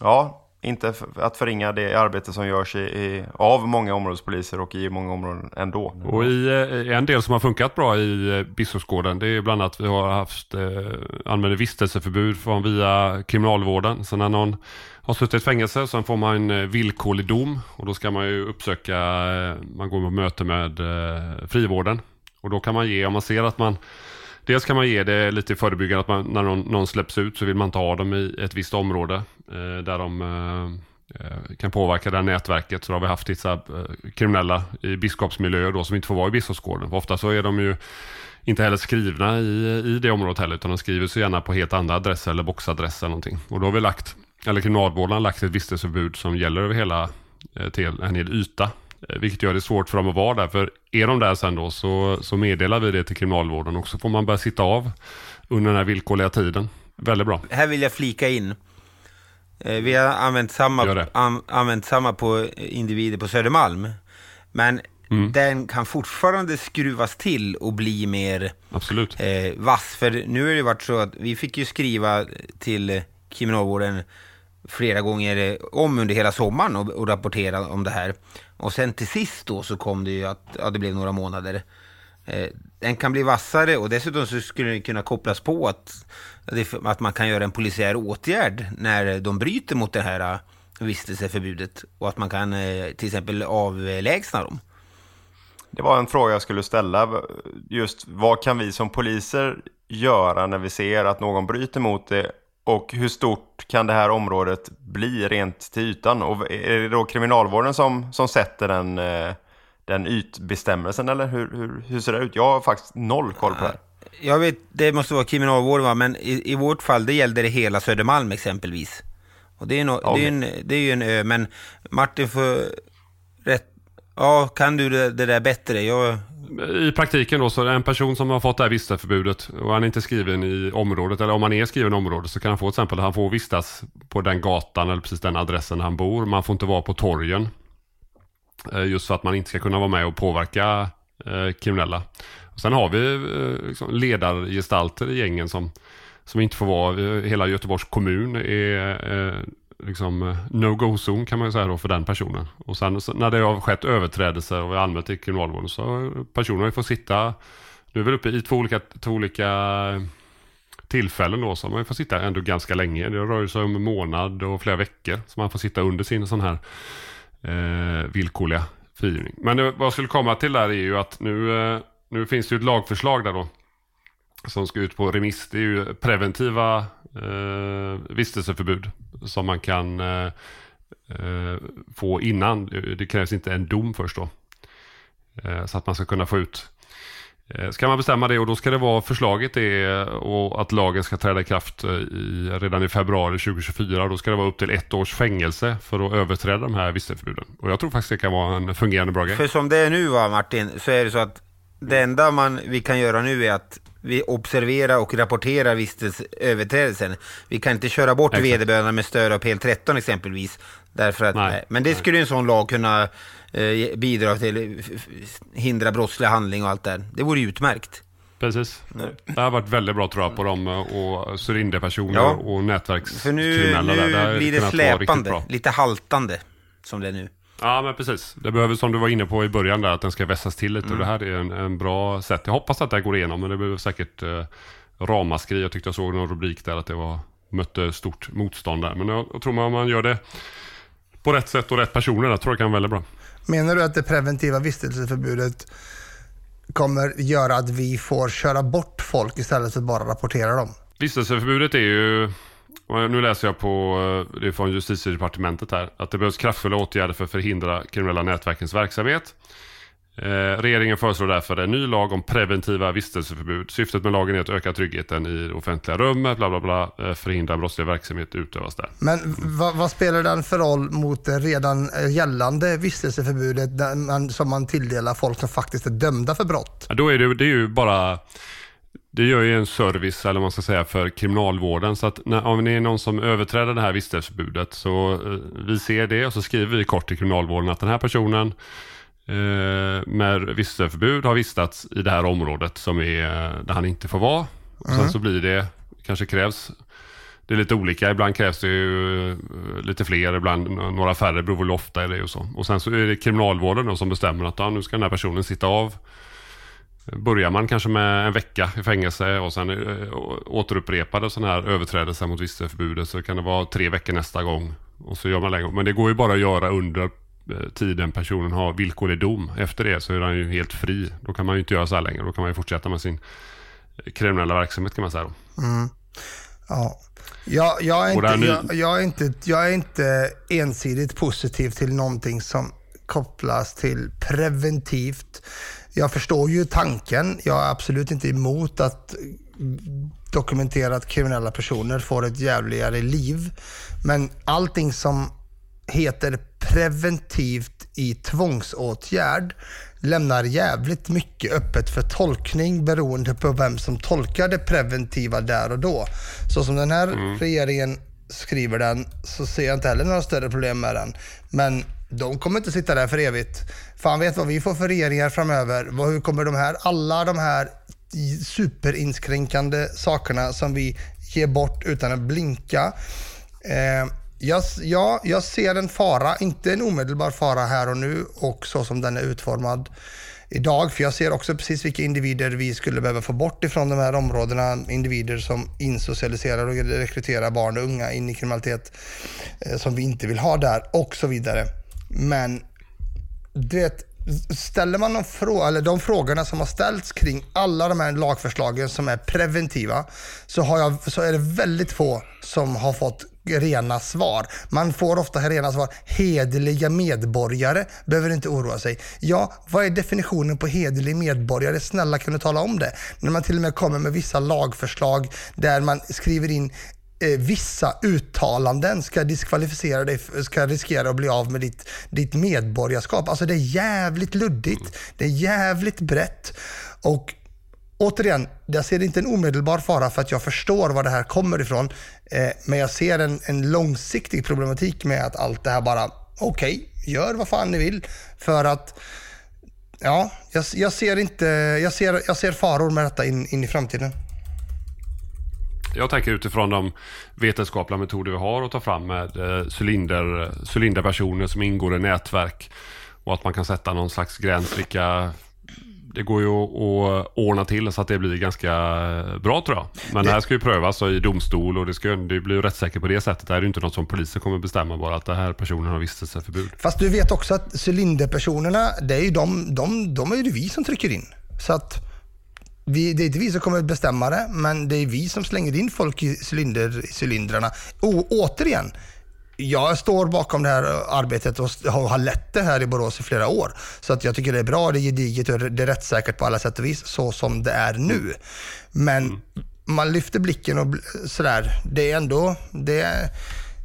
ja, inte att förringa det arbete som görs i, i, av många områdespoliser och i många områden ändå. Och i, i en del som har funkat bra i Biskopsgården det är bland annat att vi har haft eh, använder vistelseförbud från via kriminalvården. Så när någon har suttit i fängelse så får man en villkorlig dom och då ska man ju uppsöka, man går på möte med eh, frivården och då kan man ge, om man ser att man Dels kan man ge det lite förebyggande att man, när någon, någon, släpps ut så vill man inte ha dem i ett visst område eh, där de eh, eh, kan påverka det här nätverket. Så då har vi haft vissa eh, kriminella i biskopsmiljöer då som inte får vara i Biskopsgården. För ofta så är de ju inte heller skrivna i, i det området heller utan de skriver så gärna på helt andra adresser eller boxadresser eller någonting. Och då har vi lagt, eller kriminalvården har lagt ett vistelseförbud som gäller över hela eh, till en hel yta. Eh, vilket gör det svårt för dem att vara där. För är de där sen då så, så meddelar vi det till kriminalvården och så får man börja sitta av under den här villkorliga tiden. Väldigt bra. Här vill jag flika in. Eh, vi har använt samma, an, använt samma på individer på Södermalm. Men mm. den kan fortfarande skruvas till och bli mer Absolut. Eh, vass. För nu har det varit så att vi fick ju skriva till kriminalvården flera gånger om under hela sommaren och, och rapportera om det här. Och sen till sist då så kom det ju att ja, det blev några månader. Eh, den kan bli vassare och dessutom så skulle det kunna kopplas på att, att man kan göra en polisiär åtgärd när de bryter mot det här eh, vistelseförbudet och att man kan eh, till exempel avlägsna dem. Det var en fråga jag skulle ställa. Just vad kan vi som poliser göra när vi ser att någon bryter mot det och hur stort kan det här området bli rent till ytan? Och är det då kriminalvården som, som sätter den, eh, den ytbestämmelsen eller hur, hur, hur ser det ut? Jag har faktiskt noll koll på det här. Jag vet, det måste vara kriminalvården va? men i, i vårt fall det gällde det hela Södermalm exempelvis. Och det är, no, okay. det är, en, det är ju en ö, men Martin får rätt, ja kan du det, det där bättre? Jag i praktiken då så är det en person som har fått det här vistelseförbudet och han är inte skriven i området eller om han är skriven i området så kan han få till exempel att han får vistas på den gatan eller precis den adressen han bor. Man får inte vara på torgen. Eh, just för att man inte ska kunna vara med och påverka eh, kriminella. Och sen har vi eh, liksom ledargestalter i gängen som, som inte får vara. Hela Göteborgs kommun är liksom eh, no-go-zon kan man ju säga då för den personen. Och sen när det har skett överträdelser och vi anmält till kriminalvården så har personen får sitta, nu är vi uppe i två olika, två olika eh, tillfällen då så man får sitta ändå ganska länge. Det rör sig om en månad och flera veckor som man får sitta under sin sån här eh, villkorliga frigivning. Men det, vad jag skulle komma till där är ju att nu eh, nu finns det ju ett lagförslag där då. Som ska ut på remiss. Det är ju preventiva eh, vistelseförbud. Som man kan eh, eh, få innan. Det krävs inte en dom först då. Eh, så att man ska kunna få ut Eh, ska man bestämma det och då ska det vara förslaget är och att lagen ska träda i kraft eh, i, redan i februari 2024. Då ska det vara upp till ett års fängelse för att överträda de här vistelseförbuden. Och jag tror faktiskt det kan vara en fungerande bra grej. För som det är nu va Martin, så är det så att det enda man, vi kan göra nu är att vi observerar och rapporterar vistelseöverträdelsen. Vi kan inte köra bort Exakt. vederbörande med stöd av PL13 exempelvis. Därför att, nej, men det skulle en sån lag kunna eh, bidra till, hindra brottslig handling och allt det där. Det vore utmärkt. Precis. Det har varit väldigt bra tror jag på dem och cylinderpersoner ja. och nätverkskriminella. För nu, nu blir det släpande, lite haltande som det är nu. Ja, men precis. Det behöver, som du var inne på i början, där, att den ska vässas till lite. Mm. Och det här är en, en, bra sätt. Jag hoppas att det här går igenom, men det behöver säkert eh, ramaskri. Jag tyckte jag såg någon rubrik där att det var, mötte stort motstånd där. Men jag, jag tror man, om man gör det på rätt sätt och rätt personer, jag tror det kan vara väldigt bra. Menar du att det preventiva vistelseförbudet kommer göra att vi får köra bort folk istället för att bara rapportera dem? Vistelseförbudet är ju, nu läser jag på, det är från justitiedepartementet här, att det behövs kraftfulla åtgärder för att förhindra kriminella nätverkens verksamhet. Eh, regeringen föreslår därför en ny lag om preventiva vistelseförbud. Syftet med lagen är att öka tryggheten i offentliga rummet, bla bla bla, eh, förhindra brottslig verksamhet utövas där. Men vad, vad, spelar den för roll mot det redan eh, gällande vistelseförbudet man, som man tilldelar folk som faktiskt är dömda för brott? Ja, då är det, det är ju bara det gör ju en service, eller man ska säga, för kriminalvården. Så att när, om det är någon som överträder det här vistelseförbudet så eh, vi ser det och så skriver vi kort till kriminalvården att den här personen eh, med vistelseförbud har vistats i det här området som är där han inte får vara. Och sen mm. så blir det, kanske krävs, det är lite olika. Ibland krävs det ju eh, lite fler, ibland några färre, beror på hur ofta är det och så. Och sen så är det kriminalvården då som bestämmer att ja, nu ska den här personen sitta av. Börjar man kanske med en vecka i fängelse och sen äh, återupprepade sådana här överträdelser mot vistelseförbudet så kan det vara tre veckor nästa gång. Och så gör man längre. Men det går ju bara att göra under Eh, tiden personen har villkorlig dom. Efter det så är han ju helt fri. Då kan man ju inte göra så här längre. Då kan man ju fortsätta med sin kriminella verksamhet kan man säga. Då. Mm. Ja. Jag, jag, är inte, jag, jag, är inte, jag är inte ensidigt positiv till någonting som kopplas till preventivt. Jag förstår ju tanken. Jag är absolut inte emot att dokumentera att kriminella personer får ett jävligare liv. Men allting som heter preventivt i tvångsåtgärd lämnar jävligt mycket öppet för tolkning beroende på vem som tolkar det preventiva där och då. Så som den här mm. regeringen skriver den så ser jag inte heller några större problem med den. Men de kommer inte sitta där för evigt. Fan vet vad vi får för regeringar framöver. Hur kommer de här, alla de här superinskränkande sakerna som vi ger bort utan att blinka. Eh, jag, ja, jag ser en fara, inte en omedelbar fara här och nu och så som den är utformad idag. För jag ser också precis vilka individer vi skulle behöva få bort ifrån de här områdena. Individer som insocialiserar och rekryterar barn och unga in i kriminalitet eh, som vi inte vill ha där och så vidare. Men du vet, ställer man de, frå eller de frågorna som har ställts kring alla de här lagförslagen som är preventiva så, har jag, så är det väldigt få som har fått rena svar. Man får ofta rena svar. Hederliga medborgare behöver inte oroa sig. Ja, vad är definitionen på hederlig medborgare? Snälla kan du tala om det? När man till och med kommer med vissa lagförslag där man skriver in Eh, vissa uttalanden ska diskvalificera dig, ska riskera att bli av med ditt, ditt medborgarskap. Alltså det är jävligt luddigt. Det är jävligt brett. Och återigen, jag ser inte en omedelbar fara för att jag förstår var det här kommer ifrån. Eh, men jag ser en, en långsiktig problematik med att allt det här bara, okej, okay, gör vad fan ni vill. För att, ja, jag, jag, ser inte, jag ser, jag ser faror med detta in, in i framtiden. Jag tänker utifrån de vetenskapliga metoder vi har att ta fram med eh, cylinder, cylinderpersoner som ingår i nätverk. Och att man kan sätta någon slags gräns vilka det går ju att ordna till så att det blir ganska eh, bra tror jag. Men det här ska ju prövas i domstol och det, ska, det blir ju rättssäkert på det sättet. Det här är ju inte något som polisen kommer bestämma bara att den här personen har vistelseförbud. Fast du vet också att cylinderpersonerna, det är ju de, de, de är ju vi som trycker in. Så att vi, det är inte vi som kommer att bestämma det, men det är vi som slänger in folk i, cylinder, i cylindrarna. Och återigen, jag står bakom det här arbetet och har lett det här i Borås i flera år. Så att jag tycker det är bra, det är gediget och det är rättssäkert på alla sätt och vis, så som det är nu. Men mm. man lyfter blicken och sådär, det är ändå, det är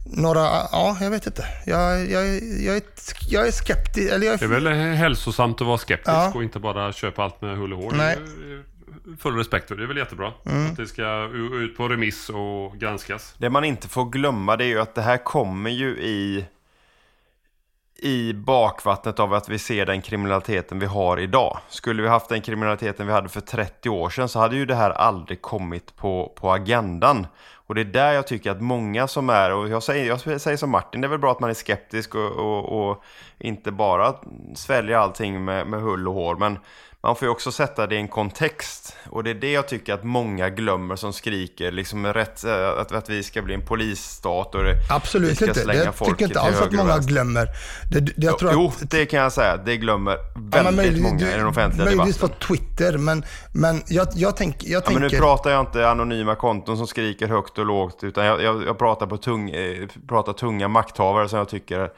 några, ja jag vet inte. Jag, jag, jag, är, jag är skeptisk. Eller jag är... Det är väl hälsosamt att vara skeptisk ja. och inte bara köpa allt med hull och hår. Nej full respekt för. Det är väl jättebra. Mm. Att det ska ut på remiss och granskas. Det man inte får glömma det är ju att det här kommer ju i i bakvattnet av att vi ser den kriminaliteten vi har idag. Skulle vi haft den kriminaliteten vi hade för 30 år sedan så hade ju det här aldrig kommit på, på agendan. Och det är där jag tycker att många som är, och jag säger, jag säger som Martin, det är väl bra att man är skeptisk och, och, och inte bara sväljer allting med, med hull och hår. Men man får ju också sätta det i en kontext. Och det är det jag tycker att många glömmer som skriker liksom rätt, eh, att, att vi ska bli en polisstat och det, Absolut vi ska inte. Slänga det tycker jag inte alls att många glömmer. Det, det, jag tror jo, att... det kan jag säga. Det glömmer väldigt ja, många i den offentliga möjligtvis debatten. Möjligtvis på Twitter, men, men jag, jag, tänk, jag ja, tänker... Men nu pratar jag inte anonyma konton som skriker högt och lågt, utan jag, jag, jag pratar, på tung, eh, pratar tunga makthavare som jag tycker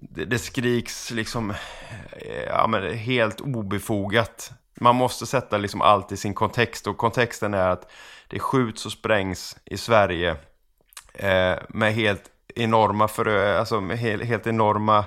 det, det skriks liksom eh, ja, men helt obefogat. Man måste sätta liksom allt i sin kontext och kontexten är att det skjuts och sprängs i Sverige eh, med helt enorma, förö alltså med helt, helt enorma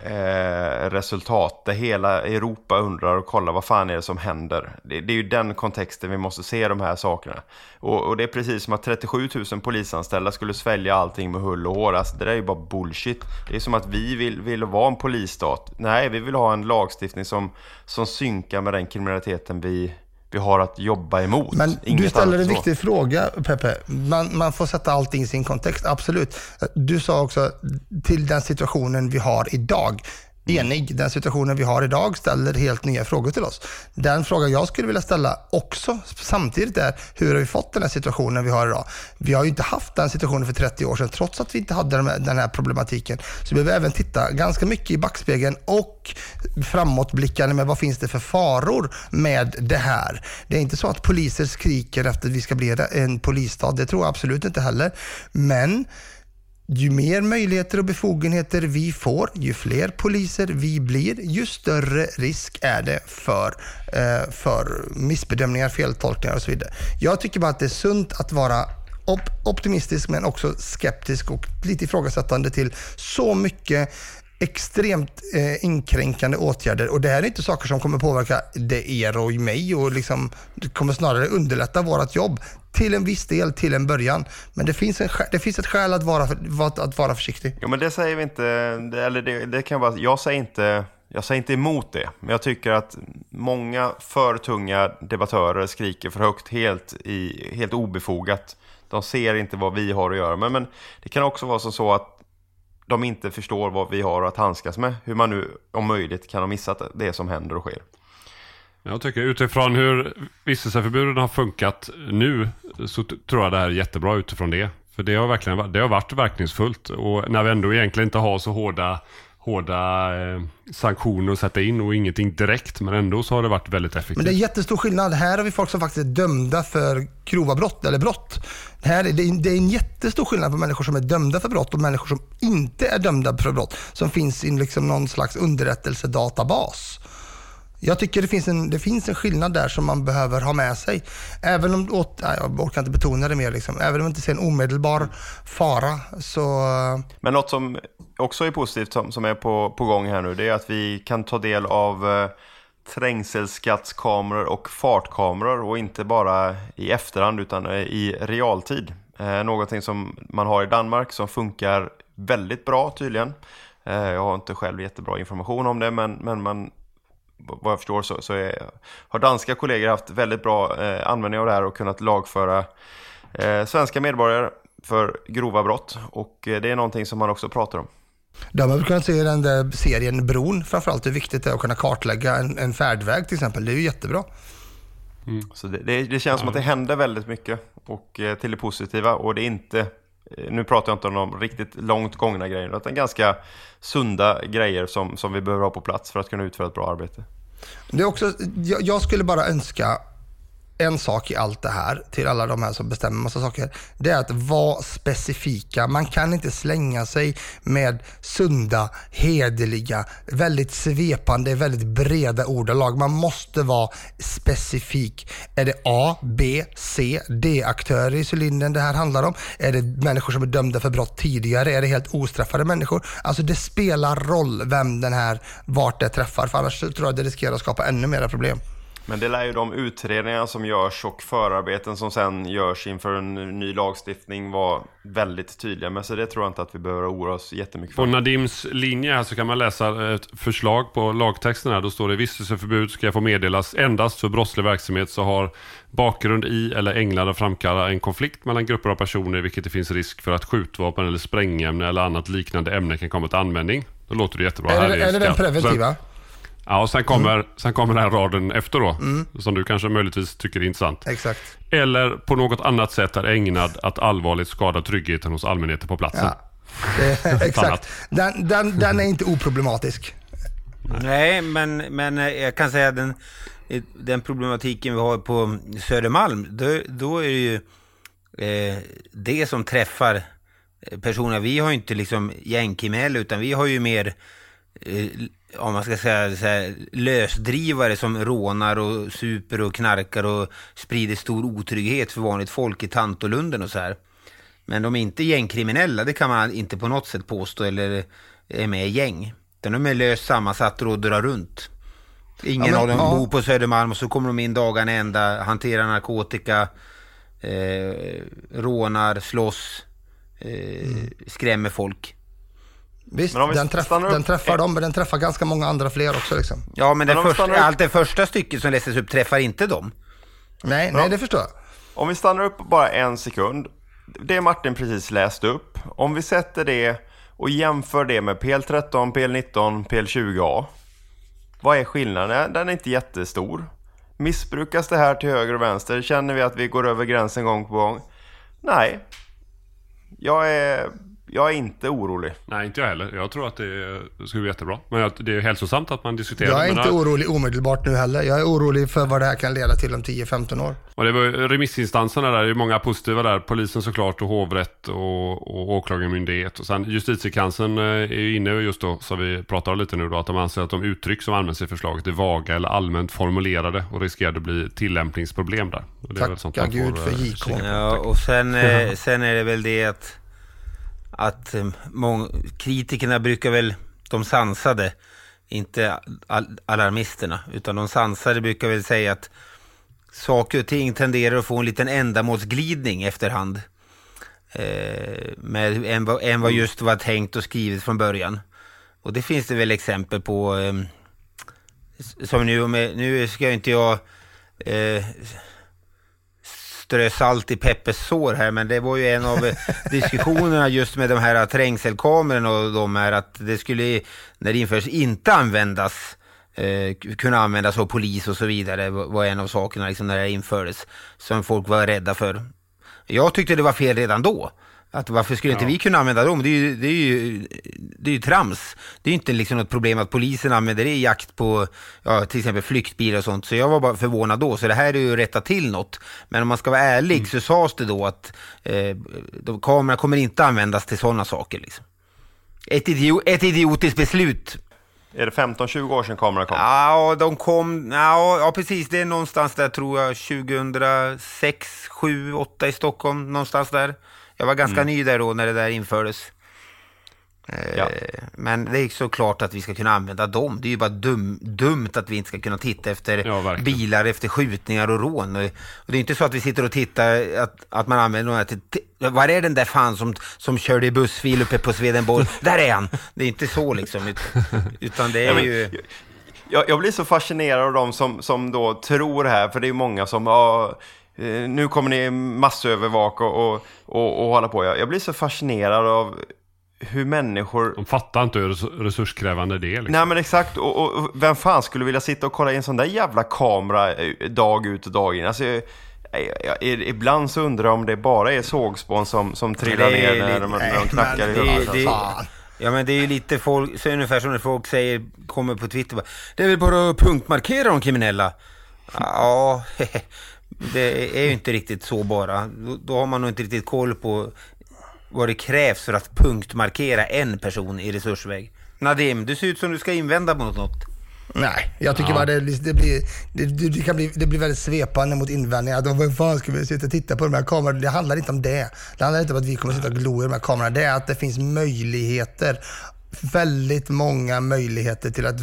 eh, resultat där hela Europa undrar och kollar vad fan är det som händer. Det, det är ju den kontexten vi måste se de här sakerna. Och, och, det är precis som att 37 000 polisanställda skulle svälja allting med hull och hår. Alltså, det där är ju bara bullshit. Det är som att vi vill, vill vara en polisstat. Nej, vi vill ha en lagstiftning som, som synkar med den kriminaliteten vi, vi har att jobba emot. Men Inget du ställer en viktig fråga, Peppe. Man, man får sätta allting i sin kontext, absolut. Du sa också till den situationen vi har idag enig. Den situationen vi har idag ställer helt nya frågor till oss. Den fråga jag skulle vilja ställa också samtidigt är, hur har vi fått den här situationen vi har idag? Vi har ju inte haft den situationen för 30 år sedan, trots att vi inte hade den här problematiken. Så vi behöver även titta ganska mycket i backspegeln och framåtblickande med vad finns det för faror med det här. Det är inte så att poliser skriker efter att vi ska bli en polisstat, det tror jag absolut inte heller. Men ju mer möjligheter och befogenheter vi får, ju fler poliser vi blir, ju större risk är det för, eh, för missbedömningar, feltolkningar och så vidare. Jag tycker bara att det är sunt att vara op optimistisk men också skeptisk och lite ifrågasättande till så mycket extremt eh, inkränkande åtgärder och det här är inte saker som kommer påverka det er och mig och liksom, det kommer snarare underlätta vårt jobb till en viss del till en början. Men det finns, en, det finns ett skäl att vara, att vara försiktig. Jo men det säger vi inte, eller det, det kan vara, jag säger inte jag säger inte emot det, men jag tycker att många för tunga debattörer skriker för högt helt, i, helt obefogat. De ser inte vad vi har att göra. med. men det kan också vara så att de inte förstår vad vi har att handskas med. Hur man nu om möjligt kan ha missat det som händer och sker. Jag tycker utifrån hur vistelseförbuden har funkat nu så tror jag det här är jättebra utifrån det. För det har verkligen det har varit verkningsfullt och när vi ändå egentligen inte har så hårda hårda eh, sanktioner att sätta in och ingenting direkt. Men ändå så har det varit väldigt effektivt. Men det är jättestor skillnad. Här har vi folk som faktiskt är dömda för grova brott eller brott. Här är det, det är en jättestor skillnad på människor som är dömda för brott och människor som inte är dömda för brott. Som finns i liksom någon slags underrättelsedatabas. Jag tycker det finns, en, det finns en skillnad där som man behöver ha med sig. Även om, åt, nej, jag orkar inte betona det mer, liksom. även om man inte ser en omedelbar fara så... Men något som också är positivt som, som är på, på gång här nu, det är att vi kan ta del av eh, trängselskattskameror och fartkameror och inte bara i efterhand utan eh, i realtid. Eh, någonting som man har i Danmark som funkar väldigt bra tydligen. Eh, jag har inte själv jättebra information om det men, men man vad jag förstår så, så är, har danska kollegor haft väldigt bra eh, användning av det här och kunnat lagföra eh, svenska medborgare för grova brott. Och eh, det är någonting som man också pratar om. De har kunnat se den där serien Bron framförallt, hur viktigt det är att kunna kartlägga en, en färdväg till exempel. Det är ju jättebra. Mm. Så det, det, det, känns som att det händer väldigt mycket och eh, till det positiva och det är inte eh, nu pratar jag inte om de riktigt långt gångna grejerna, utan ganska sunda grejer som, som vi behöver ha på plats för att kunna utföra ett bra arbete. Det är också, jag, jag skulle bara önska en sak i allt det här, till alla de här som bestämmer massa saker, det är att vara specifika. Man kan inte slänga sig med sunda, hederliga, väldigt svepande, väldigt breda ordalag. Man måste vara specifik. Är det A, B, C, D-aktörer i cylindern det här handlar om? Är det människor som är dömda för brott tidigare? Är det helt ostraffade människor? Alltså det spelar roll vem den här, vart det träffar, för annars tror jag det riskerar att skapa ännu mera problem. Men det lär ju de utredningar som görs och förarbeten som sen görs inför en ny lagstiftning vara väldigt tydliga med. Så det tror jag inte att vi behöver oroa oss jättemycket för. På Nadims linje här så kan man läsa ett förslag på lagtexten här. Då står det vistelseförbud ska få meddelas endast för brottslig verksamhet så har bakgrund i eller ägnad att framkalla en konflikt mellan grupper av personer i vilket det finns risk för att skjutvapen eller sprängämne eller annat liknande ämne kan komma till användning. Då låter det jättebra. Är Här det, är det den preventiva? Ja, och sen kommer, Mm. sen kommer den här raden efter då. Som du kanske möjligtvis tycker är intressant. Exakt. Eller på något annat sätt är ägnad att allvarligt skada tryggheten hos allmänheten på platsen. Ja. Exakt. Den, den, den är inte oproblematisk. Nej, men, men eh, jag kan säga att den, den problematiken vi har på Södermalm, då, då är det ju eh, det som träffar eh, personer. Vi har ju inte liksom gängkriminella, utan vi har ju mer eh, om man ska säga så här, lösdrivare som rånar och super och knarkar och sprider stor otrygghet för vanligt folk i Tantolunden och så här. Men de är inte gängkriminella, det kan man inte på något sätt påstå eller är med i gäng. Utan de är löst sammansatta och drar runt. Ingen Ja, men- av dem ja. bor på Södermalm och så kommer de in dagarna ända, hanterar narkotika, eh, rånar, slåss, eh, skrämmer folk. Visst, Men om vi den, träff, upp- den träffar dem, men den träffar ganska många andra fler också. Liksom. Ja, men, Men det om första, allt det första stycket som läses upp träffar inte dem. Nej, nej, det förstår jag. Om vi stannar upp bara en sekund. Det Martin precis läste upp. Om vi sätter det och jämför det med PL13, PL19, PL20A. Vad är skillnaden? Den är inte jättestor. Missbrukas det här till höger och vänster? Känner vi att vi går över gränsen gång på gång? Nej. Jag är, jag är inte orolig. Nej, inte jag heller. Jag tror att det skulle bli jättebra. Men att det är hälsosamt att man diskuterar. Jag är inte att- orolig omedelbart nu heller. Jag är orolig för vad det här kan leda till om 10-15 år. Och det var remissinstanserna där, det är många positiva där. Polisen såklart och hovrätt och, och åklagarmyndighet. Och sen justitiekanslern eh, är ju inne just då, så vi pratar lite nu då, att de anser att de uttryck som används i förslaget är vaga eller allmänt formulerade och riskerar att bli tillämpningsproblem där. Och det är väl sånt Tacka Gud för eh, JK. Ja, och sen, eh, sen är det väl det att, att eh, kritikerna brukar väl, de sansade, inte al alarmisterna, utan de sansade brukar väl säga att saker och ting tenderar att få en liten ändamålsglidning efterhand. Eh, med, än, vad, än vad just var tänkt och skrivet från början. Och det finns det väl exempel på. Eh, som nu, med, nu ska inte jag eh, strö salt i Peppes sår här, men det var ju en av diskussionerna just med de här trängselkamerorna och de här att det skulle, när det införs, inte användas eh, kunna användas av polis och så vidare var var en av sakerna liksom när det infördes som folk var rädda för. Jag tyckte det var fel redan då. Att varför skulle inte vi kunna använda dem? Det är ju, det är ju, det är ju trams. Det är inte liksom något problem att polisen använder det i jakt på ja, till exempel flyktbilar och sånt. Så jag var bara förvånad då. Så det här är ju att rätta till något. Men om man ska vara ärlig så sades det då att eh, de, kamerorna kommer inte användas till sådana saker. Liksom. Ett, idio, ett idiotiskt beslut. Är det 15-20 år sedan kameran kom? Ja, de kom, ja, ja precis, det är någonstans där tror jag 2006, 7, 8 i Stockholm, någonstans där. Jag var ganska ny där då när det där infördes. Eh, Ja. Men det är såklart att vi ska kunna använda dem. Det är ju bara dum, dumt att vi inte ska kunna titta efter Ja, bilar efter skjutningar och rån. Och det är inte så att vi sitter och tittar att, att man använder de här till... var är den där fan som, som körde i bussfil uppe på Swedenborg? där är han! Det är inte så liksom. Utan, det är ju... Jag, jag blir så fascinerad av de som, som då tror här, för det är ju många som, ja, nu kommer ni massövervaka och, och, och, och hålla på. Jag, jag blir så fascinerad av hur människor... De fattar inte hur res- resurskrävande det är. Liksom. Nej men exakt, och, och vem fan skulle vilja sitta och kolla i en sån där jävla kamera eh, dag ut och dag in? Alltså, jag, jag, jag, ibland så undrar jag om det bara är sågspån som, som trillar Det ner när, lite- de- när de knackar i huvudet. det-. Ja men det är ju lite folk, så ungefär som när folk säger, kommer på Twitter bara, Det är väl bara att punktmarkera de kriminella? Ja, det är ju inte riktigt så bara. Då, då har man nog inte riktigt koll på vad det krävs för att punktmarkera en person i resursväg. Nadim, du ser ut som du ska invända mot något. Nej, jag tycker Ja. bara det, det, blir, det, det, kan bli, det blir väldigt svepande mot invändningar. Att, Vad fan ska vi sitta och titta på de här kamerorna? Det handlar inte om det. Det handlar inte om att vi kommer att sitta och glo i de här kamerorna. Det är att det finns möjligheter. Väldigt många möjligheter till att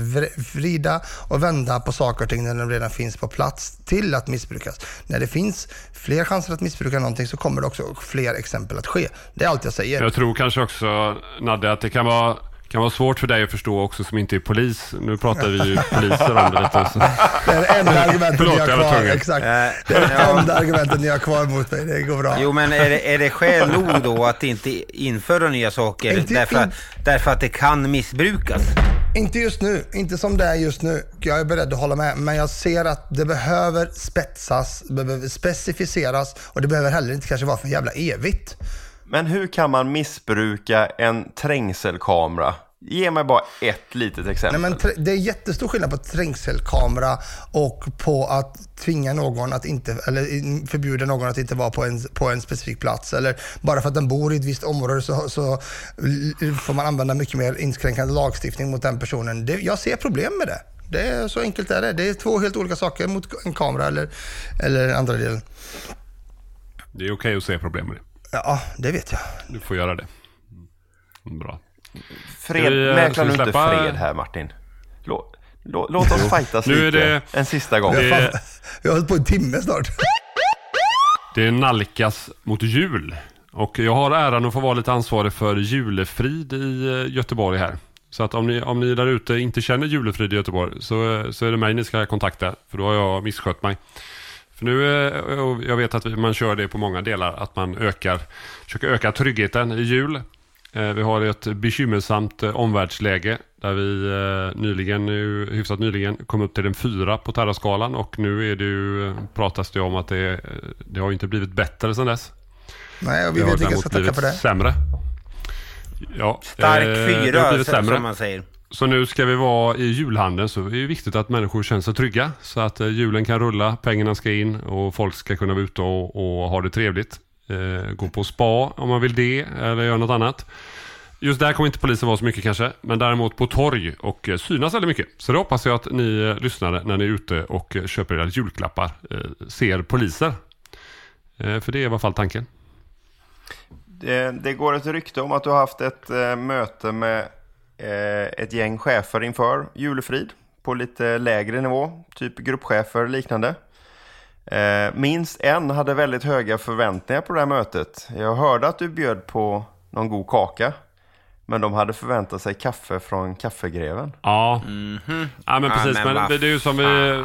vrida och vända på saker och ting när de redan finns på plats till att missbrukas. När det finns fler chanser att missbruka någonting så kommer det också fler exempel att ske. Det är allt jag säger. Jag tror kanske också, Nadde, att det kan vara, kan vara svårt för dig att förstå också som inte är polis. Nu pratar vi ju poliser om det lite. Så. Det är det enda argumentet Förlåt, ni har kvar. Exakt. Eh, Det är det enda argumentet ni har kvar mot mig. Det går bra. Jo men är det, är det skäl nog då att inte införa nya saker Inte- därför, in- därför att det kan missbrukas? Inte just nu, inte som det är just nu. Jag är beredd att hålla med, men jag ser att det behöver spetsas, det behöver specificeras och det behöver heller inte kanske vara för jävla evigt. Men hur kan man missbruka en trängselkamera? Ge mig bara ett litet exempel. Nej, men det är jättestor skillnad på trängselkamera och på att tvinga någon att inte, eller förbjuda någon att inte vara på en, på en specifik plats. Eller bara för att den bor i ett visst område så, så får man använda mycket mer inskränkande lagstiftning mot den personen. Det, jag ser problem med det. Det är så enkelt är det. Det är två helt olika saker mot en kamera eller, eller andra delen. Det är okej att se problem med det. Ja, det vet jag. Du får göra det. Mm, Bra. Fred, vi, eh, mäklar du inte fred här Martin? Låt, låt, låt oss fightas Nu är lite det- en sista gång. Det- jag har hållit på en timme snart. Det nalkas mot jul. Och jag har äran att få vara lite ansvarig för julefrid i eh, Göteborg här. Så att om ni, om ni där ute inte känner julefrid i Göteborg så, så är det mig ni ska kontakta. För då har jag misskött mig. För nu, eh, och jag vet att man kör det på många delar, att man ökar, försöker öka tryggheten i jul. Eh, Vi har ett bekymmersamt eh, omvärldsläge där vi nyligen, nu, hyfsat nyligen, kom upp till en fyra på terrorskalan och nu är det ju, pratas det om att det, det har inte blivit bättre sedan dess. Nej, och vi Det vet däremot ska tacka för det. sämre. Ja, Stark det har fyra blivit så- sämre. som man säger. Så nu ska vi vara i julhandeln så det är det viktigt att människor känner sig trygga. Så att eh, julen kan rulla, pengarna ska in och folk ska kunna vara ute och, och ha det trevligt. Eh, gå på spa om man vill det eller göra något annat. Just där kommer inte polisen vara så mycket kanske, men däremot på torg och eh, synas väldigt mycket. Så det hoppas jag att ni eh, lyssnare när ni är ute och köper era julklappar eh, ser poliser. Eh, för det är i alla fall tanken. Det, det går ett rykte om att du har haft ett möte med ett gäng chefer inför julefrid på lite lägre nivå, typ gruppchefer och liknande. Eh, minst en hade väldigt höga förväntningar på det här mötet. Jag hörde att du bjöd på någon god kaka, men de hade förväntat sig kaffe från kaffegreven. Ja, ja men Ja, precis. men men vad det, det är ju som vi,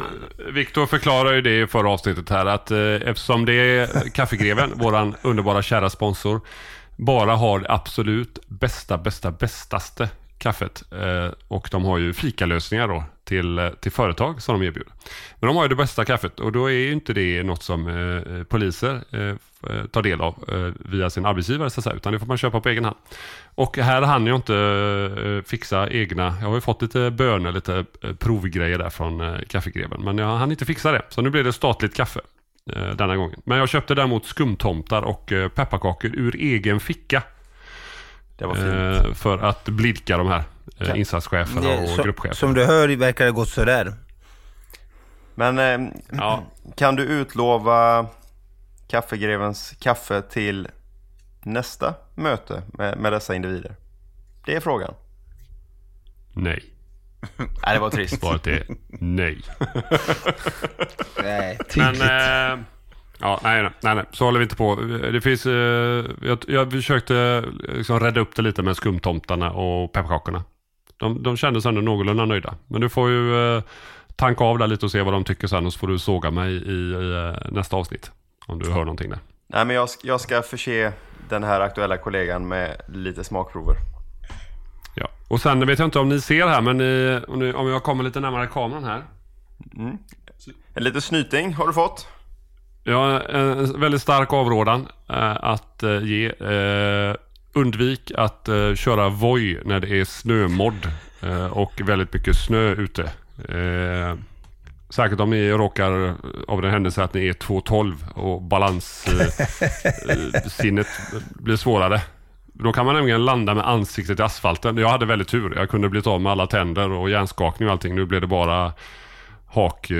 Viktor förklarar ju det i förra avsnittet här att eh, eftersom det är Kaffegreven, våran underbara kära sponsor, bara har det absolut bästa, bästa, bästaste kaffet. Eh, och de har ju fikalösningar då till, eh, till företag som de erbjuder. Men de har ju det bästa kaffet och då är ju inte det något som eh, poliser eh, tar del av eh, via sin arbetsgivare så att säga, utan det får man köpa på egen hand. Och här hann jag inte eh, fixa egna, jag har ju fått lite bönor, lite provgrejer där från eh, kaffegreven, men jag hann inte fixa det. Så nu blir det statligt kaffe denna gången. Men jag köpte däremot skumtomtar och pepparkakor ur egen ficka. Det var fint. Eh, för att blidka de här eh, insatscheferna och som, gruppcheferna. som du hör verkar det gått sådär. Men eh, Ja. kan du utlova kaffegrevens kaffe till nästa möte med, med dessa individer? Det är frågan. Nej. Nej, det var trist. Svaret är nej. Nej. Men, eh, ja, nej, nej, nej, nej, så håller vi inte på. Det finns, eh, jag, jag försökte liksom rädda upp det lite med skumtomtarna och pepparkakorna. De, de kändes ändå någorlunda nöjda. Men du får ju eh, tanka av där lite och se vad de tycker sen och så får du såga mig i, i eh, nästa avsnitt. Om du hör någonting där. Nej, men jag, jag ska förse den här aktuella kollegan med lite smakprover. Ja. Och sen vet jag inte om ni ser här, men ni, om, ni, om jag kommer lite närmare kameran här. En liten snyting har du fått. Ja, en väldigt stark avrådan eh, att eh, ge. Eh, undvik att köra Voi när det är snömodd och väldigt mycket snö ute. Särskilt om ni råkar av den händelse att ni är 2,12 och balanssinnet blir svårare. Då kan man nämligen landa med ansiktet i asfalten. Jag hade väldigt tur. Jag kunde blivit av med alla tänder och hjärnskakning och allting. Nu blev det bara hak...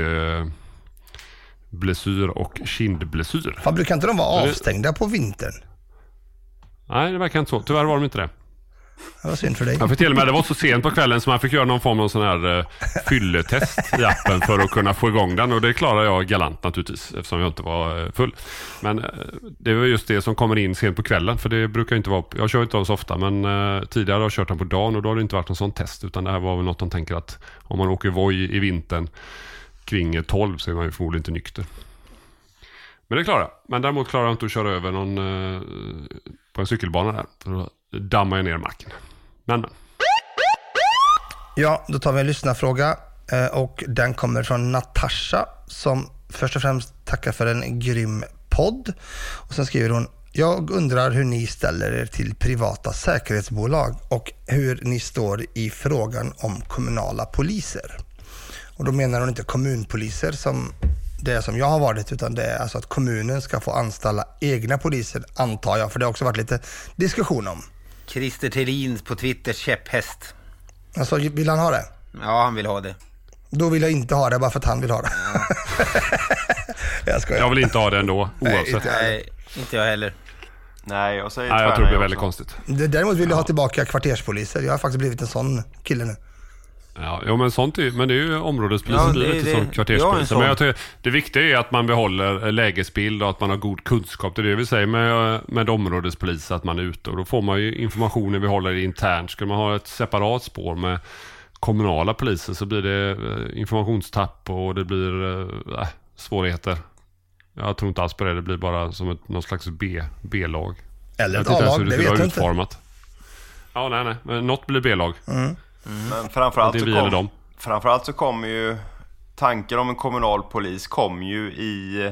Eh, blessyr och kindblessyr. Fan, brukar inte de vara avstängda på vintern? Nej, det verkar inte så. Tyvärr var de inte det. Det var synd för dig. Jag fick till och med, det var så sent på kvällen så man fick göra någon form av sån här uh, fylletest i appen för att kunna få igång den. Och det klarade jag galant naturligtvis eftersom jag inte var uh, full. Men uh, det var just det som kommer in sent på kvällen. För det brukar inte vara, jag kör inte dem så ofta men tidigare har jag kört den på dagen och då har det inte varit någon sån test. Utan det här var väl något de tänker att om man åker Voi i vintern kring 12 så är man ju förmodligen inte nykter. Men det klarar jag. Men däremot klarar jag inte att köra över någon eh, på en cykelbana där. För då dammar jag ner macken. Men, men. Ja, då tar vi en lyssnarfråga eh, och den kommer från Natasha som först och främst tackar för en grym podd. Och sen skriver hon jag undrar hur ni ställer er till privata säkerhetsbolag och hur ni står i frågan om kommunala poliser. Och då menar hon inte kommunpoliser som det som jag har varit, utan det är alltså att kommunen ska få anställa egna poliser, antar jag, för det har också varit lite diskussion om. Christer Thelin på Twitters käpphäst. Alltså, vill han ha det? Ja, han vill ha det. Då vill jag inte ha det bara för att han vill ha det. Ja. jag skojar. Jag vill inte ha det ändå, oavsett. Nej, inte, Nej, inte jag heller. Nej, jag säger Nej, jag tror det blir väldigt konstigt. Däremot vill jag ha tillbaka kvarterspoliser. Jag har faktiskt blivit en sån kille nu. Ja, jo, men sånt är, men det är ju områdespoliser ja, blir lite som kvarterspoliser. Men jag tycker, det viktiga är att man behåller lägesbild och att man har god kunskap. Det är det vi säger med, med områdespolis, att man är ute. Och då får man ju informationen vi håller internt. Skulle man ha ett separat spår med kommunala poliser så blir det eh, informationstapp och det blir äh, svårigheter. Jag tror inte alls på det. Det blir bara som ett, någon slags B, B-lag. Eller ett A-lag, det vet du inte. Ja, nej, nej. Men något blir B-lag. Mm. Mm. Men framförallt så, kom, framförallt så kommer ju tanken om en kommunal polis kom ju i,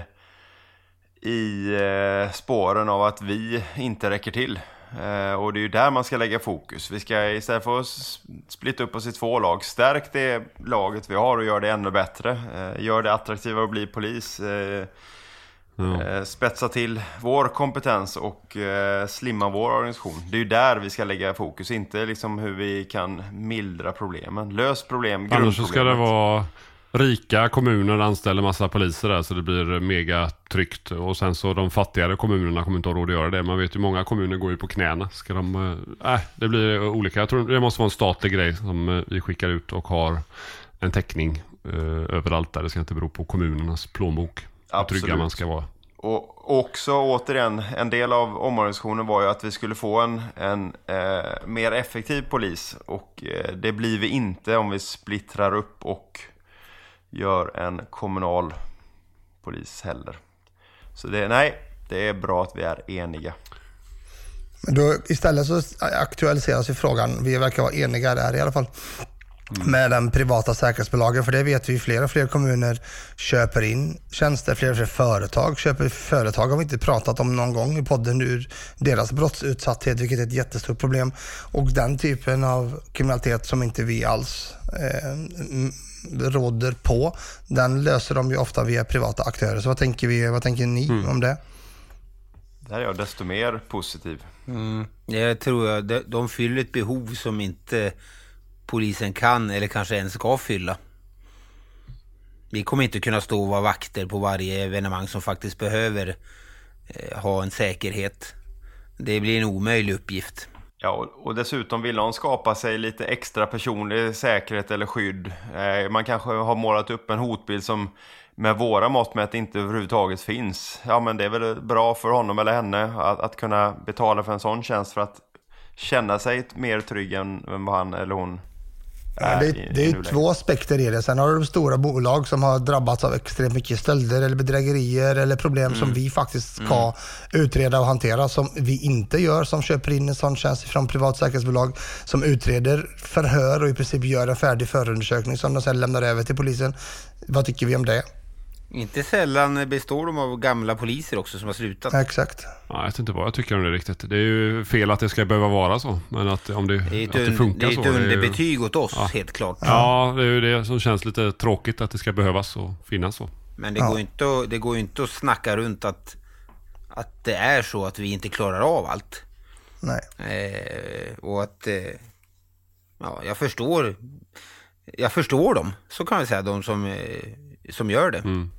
i eh, spåren av att vi inte räcker till. Eh, och det är ju där man ska lägga fokus. Vi ska istället för att splitta upp oss i två lag, stärk det laget vi har och gör det ännu bättre. Eh, gör det attraktivare att bli polis. Eh, Mm. Spetsa till vår kompetens och eh, slimma vår organisation. Det är ju där vi ska lägga fokus, inte liksom hur vi kan mildra problemen. Lös problem, Annars så ska det vara rika kommuner anställer massa poliser där så det blir mega tryggt. Och sen så de fattigare kommunerna kommer inte ha råd att göra det. Man vet ju många kommuner går ju på knäna. Ska de, äh, det blir olika. Jag tror det måste vara en statlig grej som vi skickar ut och har en täckning eh, överallt där. Det ska inte bero på kommunernas plånbok. Absolut. Trygga man ska vara. Och också återigen, en del av omorganisationen var ju att vi skulle få en, en eh, mer effektiv polis. Och eh, det blir vi inte om vi splittrar upp och gör en kommunal polis heller. Så det, nej, det är bra att vi är eniga. Men då, istället så aktualiseras ju frågan, vi verkar vara eniga där i alla fall, Mm. med den privata säkerhetsbolagen. För det vet vi, fler och fler kommuner köper in tjänster, fler och fler företag köper företag. har vi inte pratat om någon gång i podden ur deras brottsutsatthet, vilket är ett jättestort problem. Och den typen av kriminalitet som inte vi alls eh, råder på, den löser de ju ofta via privata aktörer. Så vad tänker, vi, vad tänker ni mm. om det? Där är jag desto mer positiv. Mm. Jag tror att de fyller ett behov som inte polisen kan eller kanske ens ska fylla. Vi kommer inte kunna stå och vara vakter på varje evenemang som faktiskt behöver eh, ha en säkerhet. Det blir en omöjlig uppgift. Ja, och dessutom vill någon skapa sig lite extra personlig säkerhet eller skydd. Eh, man kanske har målat upp en hotbild som med våra mått mätt inte överhuvudtaget finns. Ja, men det är väl bra för honom eller henne att, att kunna betala för en sån tjänst för att känna sig mer trygg än vad han eller hon Ja, det, det är ju två aspekter i det. Sen har du stora bolag som har drabbats av extremt mycket stölder eller bedrägerier eller problem mm. som vi faktiskt ska mm. utreda och hantera som vi inte gör som köper in en sån tjänst från privat säkerhetsbolag som utreder förhör och i princip gör en färdig förundersökning som de sen lämnar över till polisen. Vad tycker vi om det? Inte sällan består de av gamla poliser också som har slutat. Exakt. Ja, jag vet inte vad jag tycker om det riktigt. Det är ju fel att det ska behöva vara så. Men att om det, Det är ett, att det un, funkar det är så. ett är ju- underbetyg åt oss, Ja. helt klart. Ja, det är ju det som känns lite tråkigt att det ska behövas och finnas så. Men det, Ja. går inte att, det går ju inte att snacka runt att, att det är så att vi inte klarar av allt. Nej. Eh, och att... Eh, ja, jag förstår... Jag förstår dem, så kan vi säga, de som, eh, som gör det. Mm.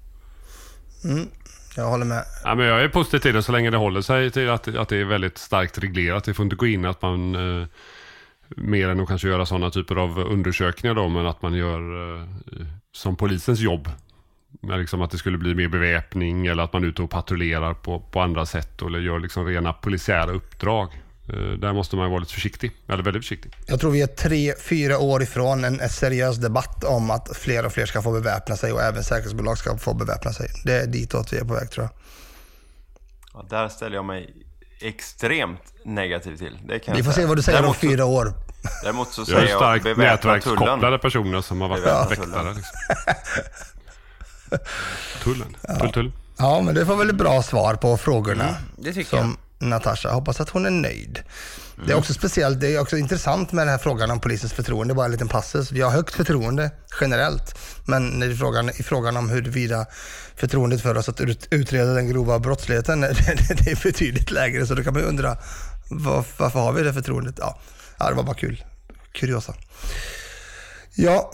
Mm. Jag håller med. Ja, men jag är positiv till det så länge det håller sig till att, att det är väldigt starkt reglerat. Det får inte gå in att man eh, mer än att kanske göra sådana typer av undersökningar då, men att man gör eh, som polisens jobb. Liksom att det skulle bli mer beväpning eller att man är ute och patrullerar på, på andra sätt eller gör liksom rena polisiära uppdrag. Eh, där måste man vara lite försiktig, eller väldigt försiktig. Jag tror vi är tre, fyra år ifrån en, seriös debatt om att fler och fler ska få beväpna sig och även säkerhetsbolag ska få beväpna sig. Det är ditåt vi är på väg tror jag. Ja, där ställer jag mig extremt negativ till. Det kan Vi jag får se vad du säger om Däremot så- fyra år. Däremot så Jag säger är jag starkt beväpna nätverkskopplade tullen. personer som har varit Beväpna väktare. tullen. Liksom. Tullen. Tull, tull. Ja, men det får väl ett bra svar på frågorna. Mm, det tycker som Natasha. Hoppas att hon är nöjd. Det Mm. är också speciellt, det är också intressant med den här frågan om polisens förtroende, bara en liten passus. Vi har högt förtroende generellt, men det är frågan, i frågan om huruvida förtroendet för oss att ut, utreda den grova brottsligheten, det, det, det är betydligt lägre. Så då kan man ju undra, var, varför har vi det förtroendet? Ja, det var bara kul. Kuriosa. Ja,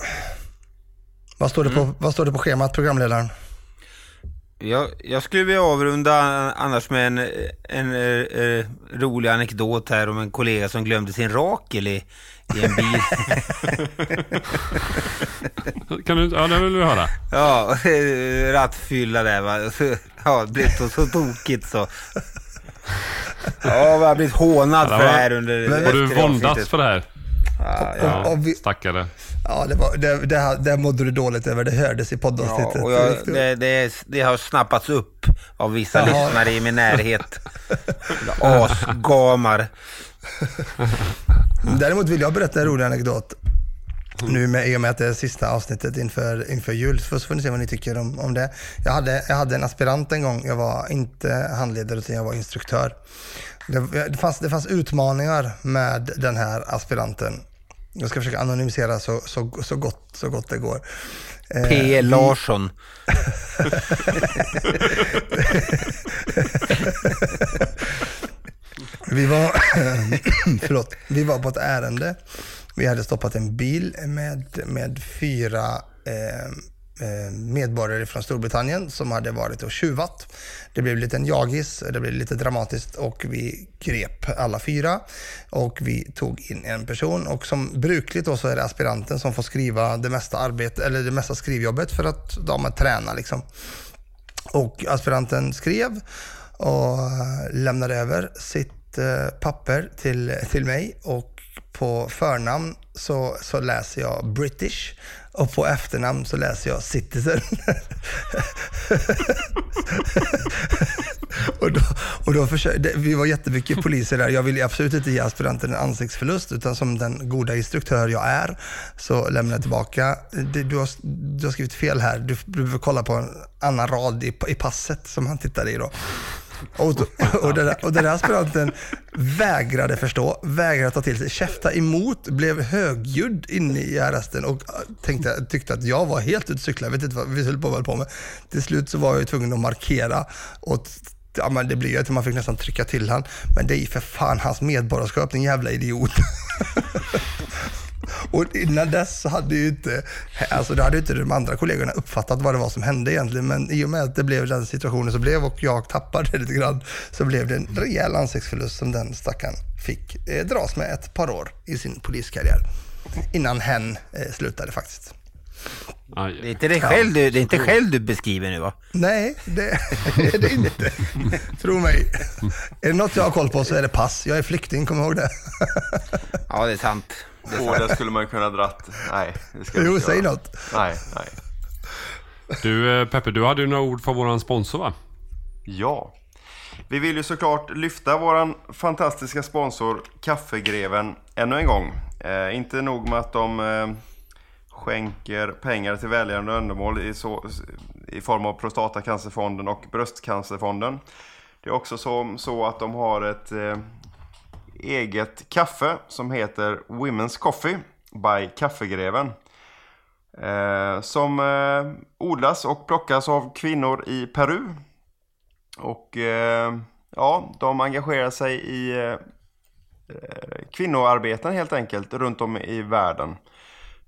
vad står det Mm. på, vad står det på schemat, programledaren? Jag, jag skulle vilja avrunda annars med en, en eh, eh, rolig anekdot här om en kollega som glömde sin rakel i, i en bil. Kan du, ja, det vill vi höra. ja, rattfylla där va. Ja, det blev så, så tokigt så. Ja, vi har blivit hånad Ja, för det var- här under Har du våndats för det här? Ja, ja. Ja, och vi- stackare. Ja, det, var, det, det, här- det mådde du dåligt över. Det hördes i poddavsnittet. Ja, och jag, det, det, det har snappats upp av vissa Jaha. lyssnare i min närhet. Asgamar. Däremot vill jag berätta en rolig anekdot. Nu med, i och med att det är sista avsnittet inför, inför jul, så får ni se vad ni tycker om, om det. Jag hade, jag hade en aspirant en gång, jag var inte handledare utan jag var instruktör. Det, det, fanns, det fanns utmaningar med den här aspiranten. Jag ska försöka anonymisera så, så, så, gott, så gott det går. Eh, P. Larsson. Vi var, förlåt, vi var på ett ärende. Vi hade stoppat en bil med, med fyra eh, Eh, medborgare från Storbritannien som hade varit och tjuvat. Det blev lite en jagis, det blev lite dramatiskt och vi grep alla fyra och vi tog in en person och som brukligt då så är det aspiranten som får skriva det mesta arbete, eller det mesta skrivjobbet för att de är träna liksom. Och aspiranten skrev och eh, lämnade över sitt eh, papper till, till mig och på förnamn så, så läser jag British och på efternamn så läser jag Citizen. och då, och då försökte, vi var jättemycket poliser där. Jag ville absolut inte ge aspiranten en ansiktsförlust utan som den goda instruktör jag är så lämnar jag tillbaka. Du, har, du har skrivit fel här. Du, du behöver kolla på en annan rad i, i passet som han tittade i då. Och, och, den och den här aspiranten vägrade förstå, vägrade ta till sig, käfta emot, blev högljudd inne i arresten och äh, tänkte, tyckte att jag var helt ute och cyklade. Jag vet inte vad vi höll på, höll på med. Till slut så var jag ju tvungen att markera och Ja, men det blir ju att man fick nästan trycka till han. Men det är ju för fan hans medborgarskap, din jävla idiot. Och innan dess så hade ju inte, alltså det hade ju inte de andra kollegorna uppfattat vad det var som hände egentligen. Men i och med att det blev den situationen som blev och jag tappade lite grann så blev det en rejäl ansiktsförlust som den stackaren fick eh, dras med ett par år i sin poliskarriär. Innan hen eh, slutade faktiskt. Det är inte dig själv du, det är inte själv du beskriver nu va? Nej, det är det inte. Tro mig. Är det något jag har koll på så är det pass. Jag är flykting, kom ihåg det. Ja, det är sant. Åh, där skulle man kunna dratt. Nej, det ska Jo, säg göra. något. Nej, nej. Du eh, Peppe, du hade ju några ord för våran sponsor va? Ja. Vi vill ju såklart lyfta våran fantastiska sponsor Kaffegreven ännu en gång. Eh, inte nog med att de eh, skänker pengar till välgörande ändamål i, i form av Prostatacancerfonden och Bröstcancerfonden. Det är också så, så att de har ett eh, eget kaffe som heter Women's Coffee by Kaffegreven. Eh, som eh, odlas och plockas av kvinnor i Peru. Och eh, ja, de engagerar sig i eh, kvinnoarbeten helt enkelt runt om i världen.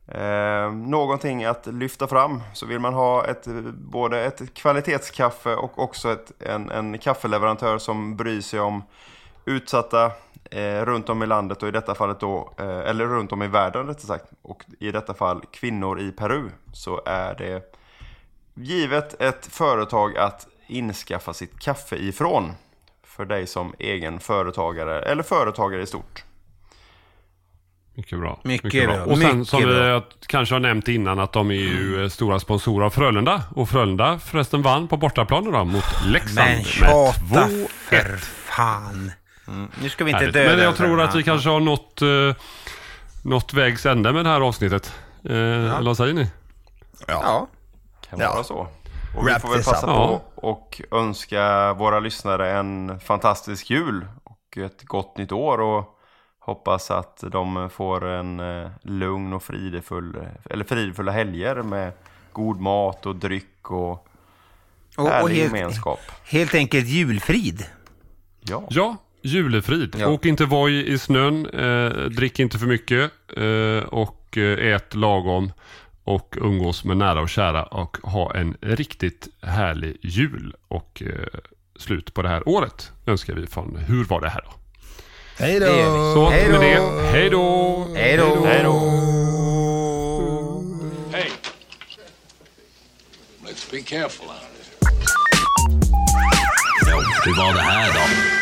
Eh, någonting att lyfta fram så vill man ha ett, både ett kvalitetskaffe och också ett, en, en kaffeleverantör som bryr sig om utsatta eh, runt om i landet och i detta fallet då, eh, eller runt om i världen rättare sagt. Och i detta fall kvinnor i Peru så är det givet ett företag att inskaffa sitt kaffe ifrån för dig som egen företagare eller företagare i stort. Mycket bra. Mycket bra. Och sen Mycket som vi bra. kanske har nämnt innan att de är ju eh, stora sponsorer av Frölunda. Och Frölunda förresten vann på bortaplan idag mot Leksand Men med tjata 2-1. för fan. Mm. Nu ska vi inte Härligt. döda Men jag tror att vi kanske har nått, uh, nått vägs ände med det här avsnittet. Uh, Eller vad säger ni? Ja. Kan Ja. vara så. Och vi Wrap får väl passa up. på och önska våra lyssnare en fantastisk jul och ett gott nytt år och hoppas att de får en eh, lugn och fridefull, eller fridfulla helger med god mat och dryck och, Och, och härlig helt, gemenskap. helt enkelt julfrid. Ja. Ja, julefrid. Ja. Åk inte voj i snön, eh, drick inte för mycket eh, och eh, ät lagom och umgås med nära och kära och ha en riktigt härlig jul och eh, slut på det här året önskar vi från Hur var det här då? Hej då! Så Hej med då. det, hej då! Hej då! Hej då! Hey, let's be careful out there. Ja, hur var det här då?